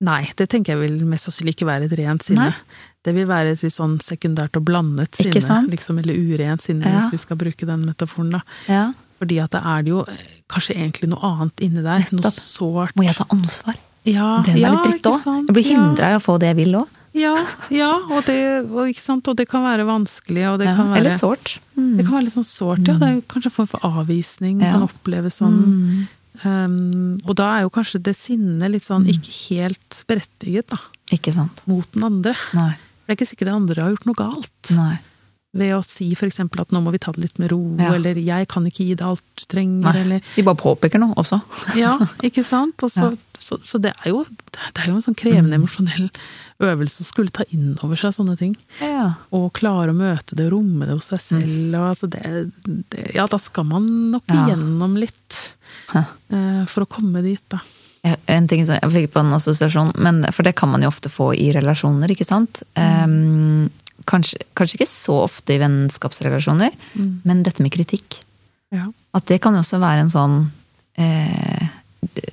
Nei, det tenker jeg vil mest sannsynlig ikke være et rent sinne. Nei. Det vil være et sånn sekundært og blandet sinne, liksom, eller urent sinne, Ja. hvis vi skal bruke den metaforen. da. Fordi at det er jo kanskje egentlig noe annet inni der. Noe sårt. Må jeg ta ansvar? Ja, Den er ja, litt dritt òg. Jeg blir hindra i å få det jeg vil òg. Ja, ja, og, det, og, ikke sant? og det kan være vanskelig, og det Ja. kan være Eller sårt. Mm. Det kan være litt sånn sårt, ja. Det er kanskje en form for avvisning. Ja. Kan oppleves sånn. Mm. Um, og da er jo kanskje det sinnet litt sånn ikke helt berettiget, da. Ikke sant. Mot den andre. Nei. For det er ikke sikkert den andre har gjort noe galt. Nei. Ved å si eksempel at nå må vi ta det litt med ro, Ja. eller jeg kan ikke gi deg alt du trenger, Nei. eller De bare påpeker noe også. Ja, ikke sant? Så, så, så det er jo det er jo en sånn krevende Mm. emosjonell øvelse å skulle ta inn over seg sånne ting. Ja. Og klare å møte det og romme det hos seg selv. Og altså det, det, ja, da skal man nok Mm. Ja. igjennom litt eh, for å komme dit, da. En ting som Jeg fikk på en assosiasjon, men, for det kan man jo ofte få i relasjoner, ikke sant? Ehm, kanskje, kanskje ikke så ofte i vennskapsrelasjoner, men dette med kritikk. Ja. At det kan jo også være en sånn eh,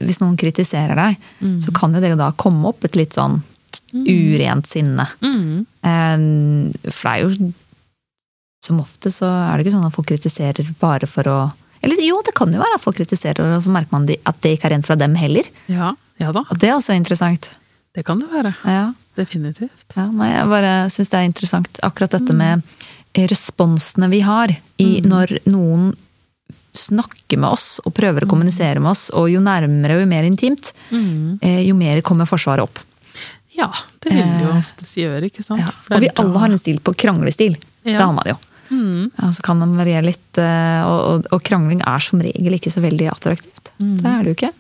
Hvis noen kritiserer deg, så kan jo det da komme opp et litt sånn urent sinne. Mm. Eh, for det er jo Som ofte så er det ikke sånn at folk kritiserer bare for å Eller jo, det kan jo være at folk kritiserer, og så merker man at det ikke er rent fra dem heller. Ja, ja da. Og det er også interessant. Det kan det være. Ja, Definitivt. ja nei, jeg bare syns det er interessant akkurat dette med responsene vi har i når noen snakker med oss og prøver å kommunisere med oss, og jo nærmere og jo mer intimt, Mm. eh, jo mer kommer forsvaret opp. Ja, det vil det jo Eh, oftest gjøre, ikke sant? Ja. Og vi alle har en stil på kranglestil. Ja. Det har man jo. Mm. Ja, så kan den variere litt, eh, og, og, og krangling er som regel ikke så veldig attraktivt. Mm. Det er det jo ikke.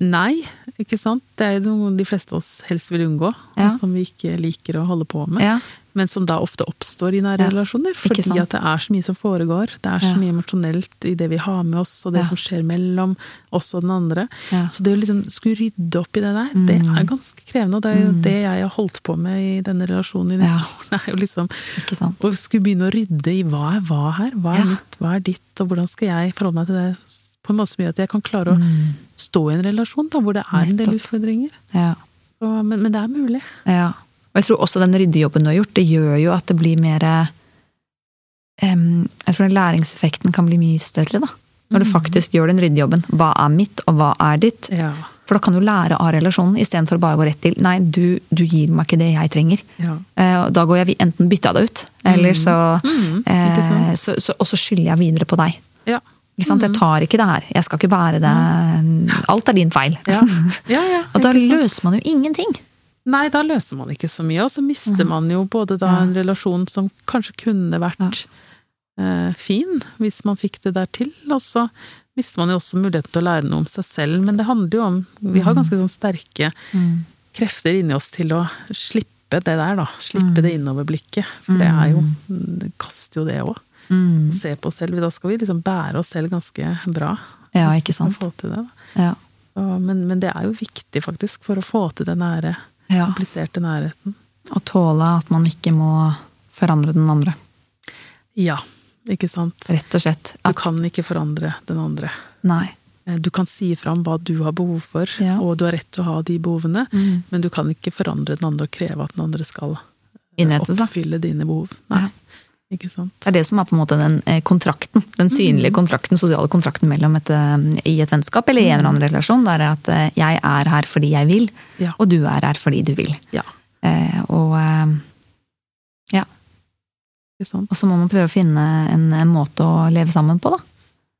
Nei, ikke sant? Det er jo noe de fleste av oss helst vil unngå, Ja. som vi ikke liker å holde på med. Ja. Men som da ofte oppstår i nære Ja, relasjoner, fordi at det er så mye som foregår. Det er så mye emosjonelt i det vi har med oss, og det som skjer mellom oss og den andre. Så det å liksom skulle rydde opp i det der, det Mm. er ganske krevende. Og det er jo det jeg har holdt på med i denne relasjonen i disse Ja. årene. er jo liksom å skulle begynne å rydde i hva er hva her, hva er mitt, hva er ditt, og hvordan skal jeg forholde meg til det på måte som gjør at jeg kan klare å Mm. stå i en relasjon da, hvor det er en del utfordringer. Ja. Så, men, men det er mulig. Ja. Og jeg tror også den ryddejobben du har gjort, det gjør jo at det blir mer um, Jeg tror den læringseffekten kan bli mye større, da. Når du Mm. faktisk gjør den ryddejobben. Hva er mitt, og hva er ditt? Ja. For da kan du lære av relasjonen, istedenfor bare å gå rett til Nei, du, du gir meg ikke det jeg trenger. ja. Eh, da går jeg enten bytter jeg deg ut, eller så, Mm, Mm. eh, så, så Og så skylder jeg videre på deg. Ja. Ikke sant? Jeg tar ikke det her. Jeg skal ikke bære det. Alt er din feil. Ja. ja, ja. Og da løser man jo ingenting. Nei, da løser man ikke så mye, og så mister man jo både da en relasjon som kanskje kunne vært eh, fin, hvis man fikk det der til, og så mister man jo også muligheten til å lære noe om seg selv, men det handler jo om Vi har ganske sånn sterke krefter inni oss til å slippe det der, da. Slippe det innoverblikket. For det er jo kaster jo det òg. Mm. Se på oss selv. Da skal vi liksom bære oss selv ganske bra. Ja, ikke sant. Få til det. Ja. Så, men, men det er jo viktig, faktisk, for å få til den nære, ja. kompliserte nærheten. Å tåle at man ikke må forandre den andre. Ja, ikke sant? Rett og slett. Du kan ikke forandre den andre. nei. Eh, Du kan si fram hva du har behov for, Ja. og du har rett til å ha de behovene, Mm. men du kan ikke forandre den andre og kreve at den andre skal Innrettes, Innrette seg. oppfylle dine behov. Nei, Ja. Det er det som er på en måte den eh, kontrakten. Den synlige kontrakten, sosiale kontrakten mellom et, eh, i et vennskap eller i en eller annen relasjon. Det er at eh, jeg er her fordi jeg vil, Ja. og du er her fordi du vil. Ja. Eh, og, sant? og så må man prøve å finne en, en måte å leve sammen på, da.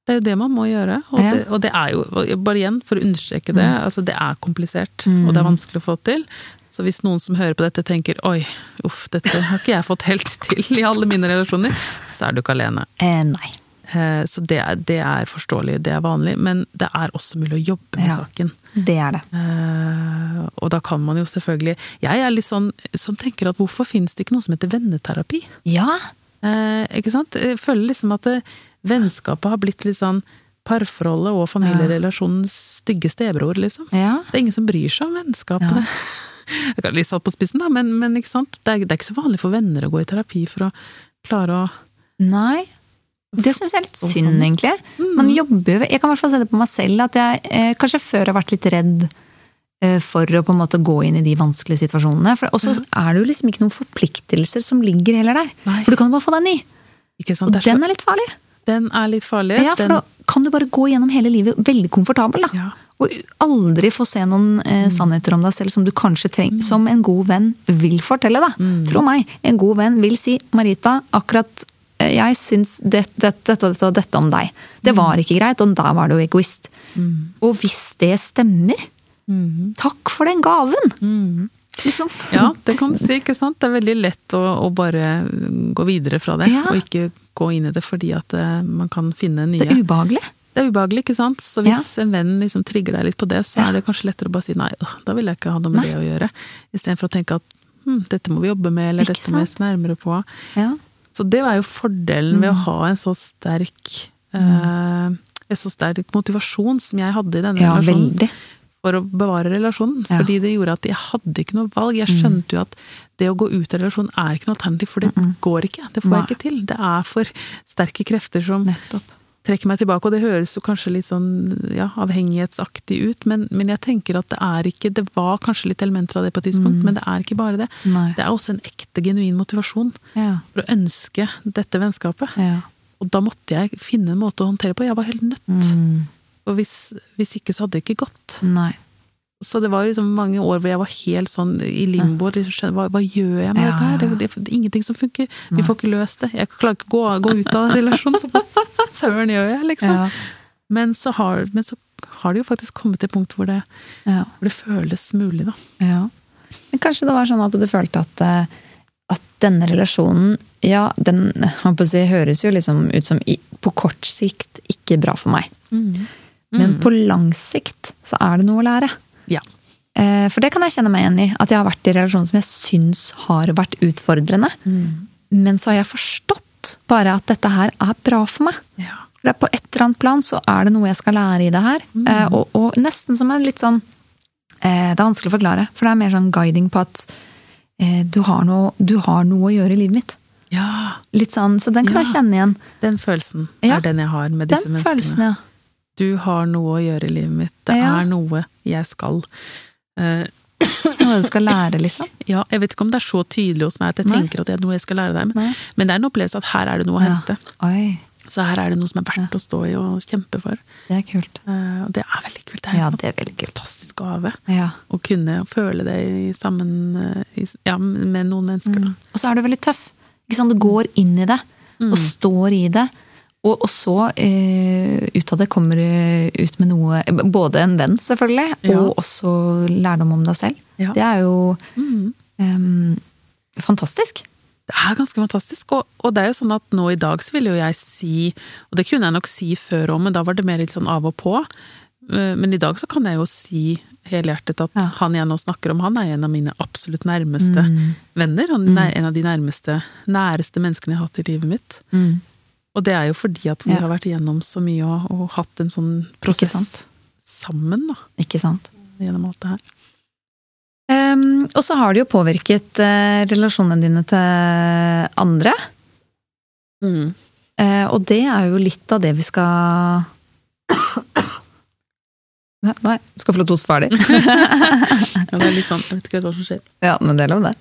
Det er jo det man må gjøre, og, Ja. det, og det er jo, bare igjen, for å understreke det, Mm. altså det er komplisert, Mm. og det er vanskelig å få til. Så hvis noen som hører på dette tenker oi, uff, dette har ikke jeg fått helt til i alle mine relasjoner, så er du ikke alene. Eh, nei. Eh, Så det er, det er forståelig, det er vanlig, men det er også mulig å jobbe med Ja. saken. Det er det. Eh, og da kan man jo selvfølgelig Jeg er litt sånn som tenker at hvorfor finnes det ikke noe som heter venneterapi? Ja. Eh, ikke sant? Jeg føler liksom at det, vennskapet har blitt litt sånn parforholdet og familierelasjonens stygge stebror, liksom. ja. Det er ingen som bryr seg om vennskapene. Jeg kan litt satt på spissen, da, men, men ikke sant? Det, er, det er ikke så vanlig for venner å gå i terapi for å klare å Nei. Det syns jeg er litt synd, egentlig. Man jobber jo Jeg kan i hvert fall se det på meg selv at jeg eh, kanskje før har vært litt redd eh, for å på en måte gå inn i de vanskelige situasjonene. For også er det jo liksom ikke noen forpliktelser som ligger heller der. Nei. For du kan jo bare få deg en ny. Og så, den er litt farlig. Den er litt farlig. Ja, for den, da kan du bare gå gjennom hele livet veldig komfortabel, da. Ja. Og aldri få se noen eh, sannheter om deg selv som du kanskje trenger, som en god venn vil fortelle deg. Tro meg, en god venn vil si 'Marita, akkurat eh, jeg syns det, det, dette og dette og dette om deg'. Det var ikke greit, og der var du egoist. Og hvis det stemmer, Mhm. takk for den gaven! Liksom. Ja, det kan du si, ikke sant? Det er veldig lett å, å bare gå videre fra det, Ja. og ikke gå inn i det fordi at eh, man kan finne nye Det er ubehagelig. Det er ubehagelig, ikke sant? Så hvis en venn liksom trigger deg litt på det, så Ja. er det kanskje lettere å bare si nei, da vil jeg ikke ha noe med Nei. det å gjøre. Istedenfor å tenke at hm, dette må vi jobbe med, eller Ikke dette må jeg se nærmere på. Ja. Så det er jo fordelen ved å Mm. ha en så sterk eh, en så sterk motivasjon som jeg hadde i denne ja, relasjonen, veldig. For å bevare relasjonen. Ja. Fordi det gjorde at jeg hadde ikke noe valg. Jeg skjønte jo at det å gå ut av relasjonen er ikke noe alternativ, for det går ikke. Det får jeg ikke til. Det er for sterke krefter som Nettopp. trekker meg tilbake, og det høres jo kanskje litt sånn ja, avhengighetsaktig ut, men, men jeg tenker at det er ikke Det var kanskje litt elementer av det på et tidspunkt, men det er ikke bare det. Nei. Det er også en ekte, genuin motivasjon Ja. for å ønske dette vennskapet. Ja. Og da måtte jeg finne en måte å håndtere på. Jeg var helt nødt. Mm. Og hvis, hvis ikke så hadde det ikke gått. Nei. Så det var liksom mange år hvor jeg var helt sånn i limbo. Liksom, hva, hva gjør jeg med Ja, dette her? Det, det, det er ingenting som funker. Vi får ikke løst det. Jeg klarer ikke å gå, gå ut av relasjonen. Så hva søren gjør jeg, liksom? Ja. Men så, har, men så har det jo faktisk kommet til et punkt hvor det, Ja. hvor føles mulig, da. Ja. Men kanskje det var sånn at du følte at, eh, at denne relasjonen Ja, den si, høres jo liksom ut som i, på kort sikt ikke bra for meg. Men på lang sikt så er det noe å lære. Ja. Eh, For det kan jeg kjenne meg igjen i. At jeg har vært i relasjoner som jeg syns har vært utfordrende. Men så har jeg forstått bare at dette her er bra for meg. ja. For er på et eller annet plan så er det noe jeg skal lære i det her. Mm. og, og nesten som en litt sånn eh, Det er vanskelig å forklare, for det er mer sånn guiding på at eh, du, har noe, du har noe å gjøre i livet mitt. Ja, Litt sånn, Så den kan Ja. jeg kjenne igjen. den følelsen er den jeg har med disse Den menneskene. følelsen, ja. Du har noe å gjøre i livet mitt. Det Ja. er noe jeg skal. Eh, Noe du skal lære, liksom. ja, jeg vet ikke om det er så tydelig hos meg at jeg Nei. tenker at det er noe jeg skal lære deg, men, men det er en opplevelse at her er det noe å hente. Oi, Så her er det noe som er verdt å stå i og kjempe for. det er kult. Eh, og det er veldig kult. Det er Ja, en det er veldig kult. fantastisk gave. Ja. Å kunne føle det i, sammen eh, i, ja, med noen mennesker. Da. Og så er du veldig tøff. Ikke sant? Du går inn i det, og står i det. Og, og så eh, ut av det kommer du ut med noe Både en venn, selvfølgelig, Ja. og også lærdom om deg selv. Ja. Det er jo Mm. eh, fantastisk. Det er ganske fantastisk. Og, og det er jo sånn at nå i dag så vil jo jeg si, og det kunne jeg nok si før òg, men da var det mer litt sånn av og på. eh, men i dag så kan jeg jo si helhjertet at Ja. han jeg nå snakker om, han er en av mine absolutt nærmeste Mm. venner. Han er en av de nærmeste, næreste menneskene jeg har hatt i livet mitt. Mm. Og det er jo fordi at vi Ja. har vært igjennom så mye og, og hatt en sånn prosess sammen, da, Ikke sant? gjennom alt det her. Um, og så har det jo påvirket uh, relasjonene dine til andre. Eh, og det er jo litt av det vi skal Nei, du skal få lov til å svare ferdig. Ja, det er litt sånn, jeg vet ikke hva som skjer. ja, men det er lov, det.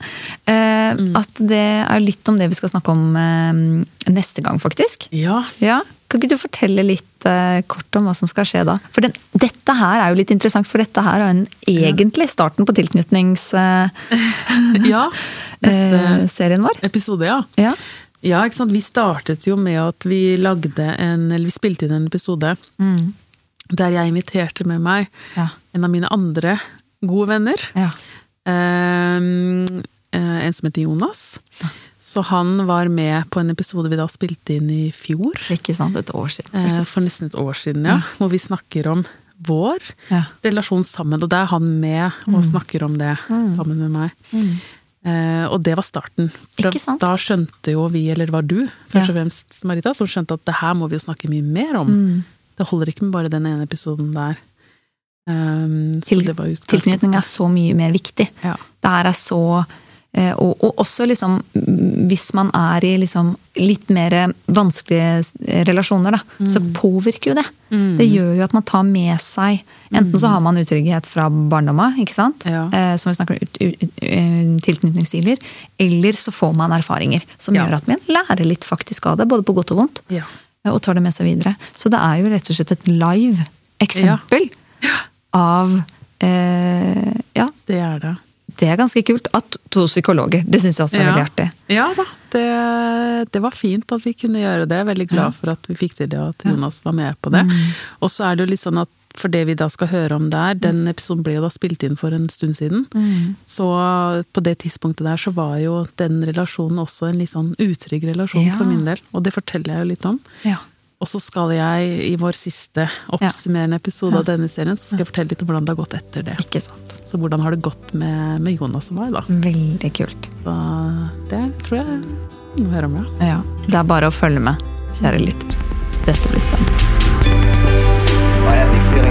Eh, Mm. At det er litt om det vi skal snakke om eh, neste gang, faktisk. Ja, Ja, Kan ikke du fortelle litt eh, kort om hva som skal skje da? For den, dette her er jo litt interessant, for dette her er jo en, egentlig starten på tilknytningsserien ja. Neste vår. episode, ja. Ja. Ja, ikke sant. Vi startet jo med at vi lagde en, eller vi spilte inn en episode Mm. Der jeg inviterte med meg Ja. en av mine andre gode venner. ja. Eh, en som heter Jonas. Så han var med på en episode vi da spilte inn i fjor. Ikke sant? Et år siden. eh, faktisk. For nesten et år siden, ja. Hvor vi snakker om vår Ja. relasjon sammen. Og da er han med og snakker om det sammen med meg. Eh, og det var starten. For Ikke sant? Da skjønte jo vi, eller det var du først Ja. og fremst, Marita, som skjønte at det her må vi jo snakke mye mer om. Mm. Det holder ikke med bare den ene episoden der. Um, Til-. Tilknytning er så mye mer viktig. Ja. Det her er så eh, og, og også liksom mm, Hvis man er i liksom litt mer vanskelige relasjoner, da, så påvirker jo det. Mm. Det gjør jo at man tar med seg Enten så har man utrygghet fra barndomma, ikke sant? Ja. Eh, som vi snakker om, eh, tilknytningsstiler. Eller så får man erfaringer som Ja. gjør at man lærer litt faktisk av det, både på godt og vondt. Ja. Eh, Og tar det med seg videre. Så det er jo rett og slett et live eksempel av eh, Ja, Det er det. det er ganske kult. At to psykologer. Det syns jeg også er Ja. veldig artig. Ja da, det, det var fint at vi kunne gjøre det. Jeg er veldig glad for at vi fikk til det, og at Jonas var med på det. Mm. Og så er det jo litt sånn at for det vi da skal høre om der, den episoden ble jo da spilt inn for en stund siden. Mm. Så på det tidspunktet der så var jo den relasjonen også en litt sånn utrygg relasjon Ja. for min del. Og det forteller jeg jo litt om. Ja. Og så skal jeg i vår siste oppsummerende episode av denne serien, så skal jeg fortelle litt om hvordan det har gått etter det. Ikke sant. Så hvordan har det gått med, med Jonas og meg, da. Veldig kult. Så det tror jeg er spennende å høre om, ja. Ja. Det er bare å følge med, kjære lytter. Dette blir spennende.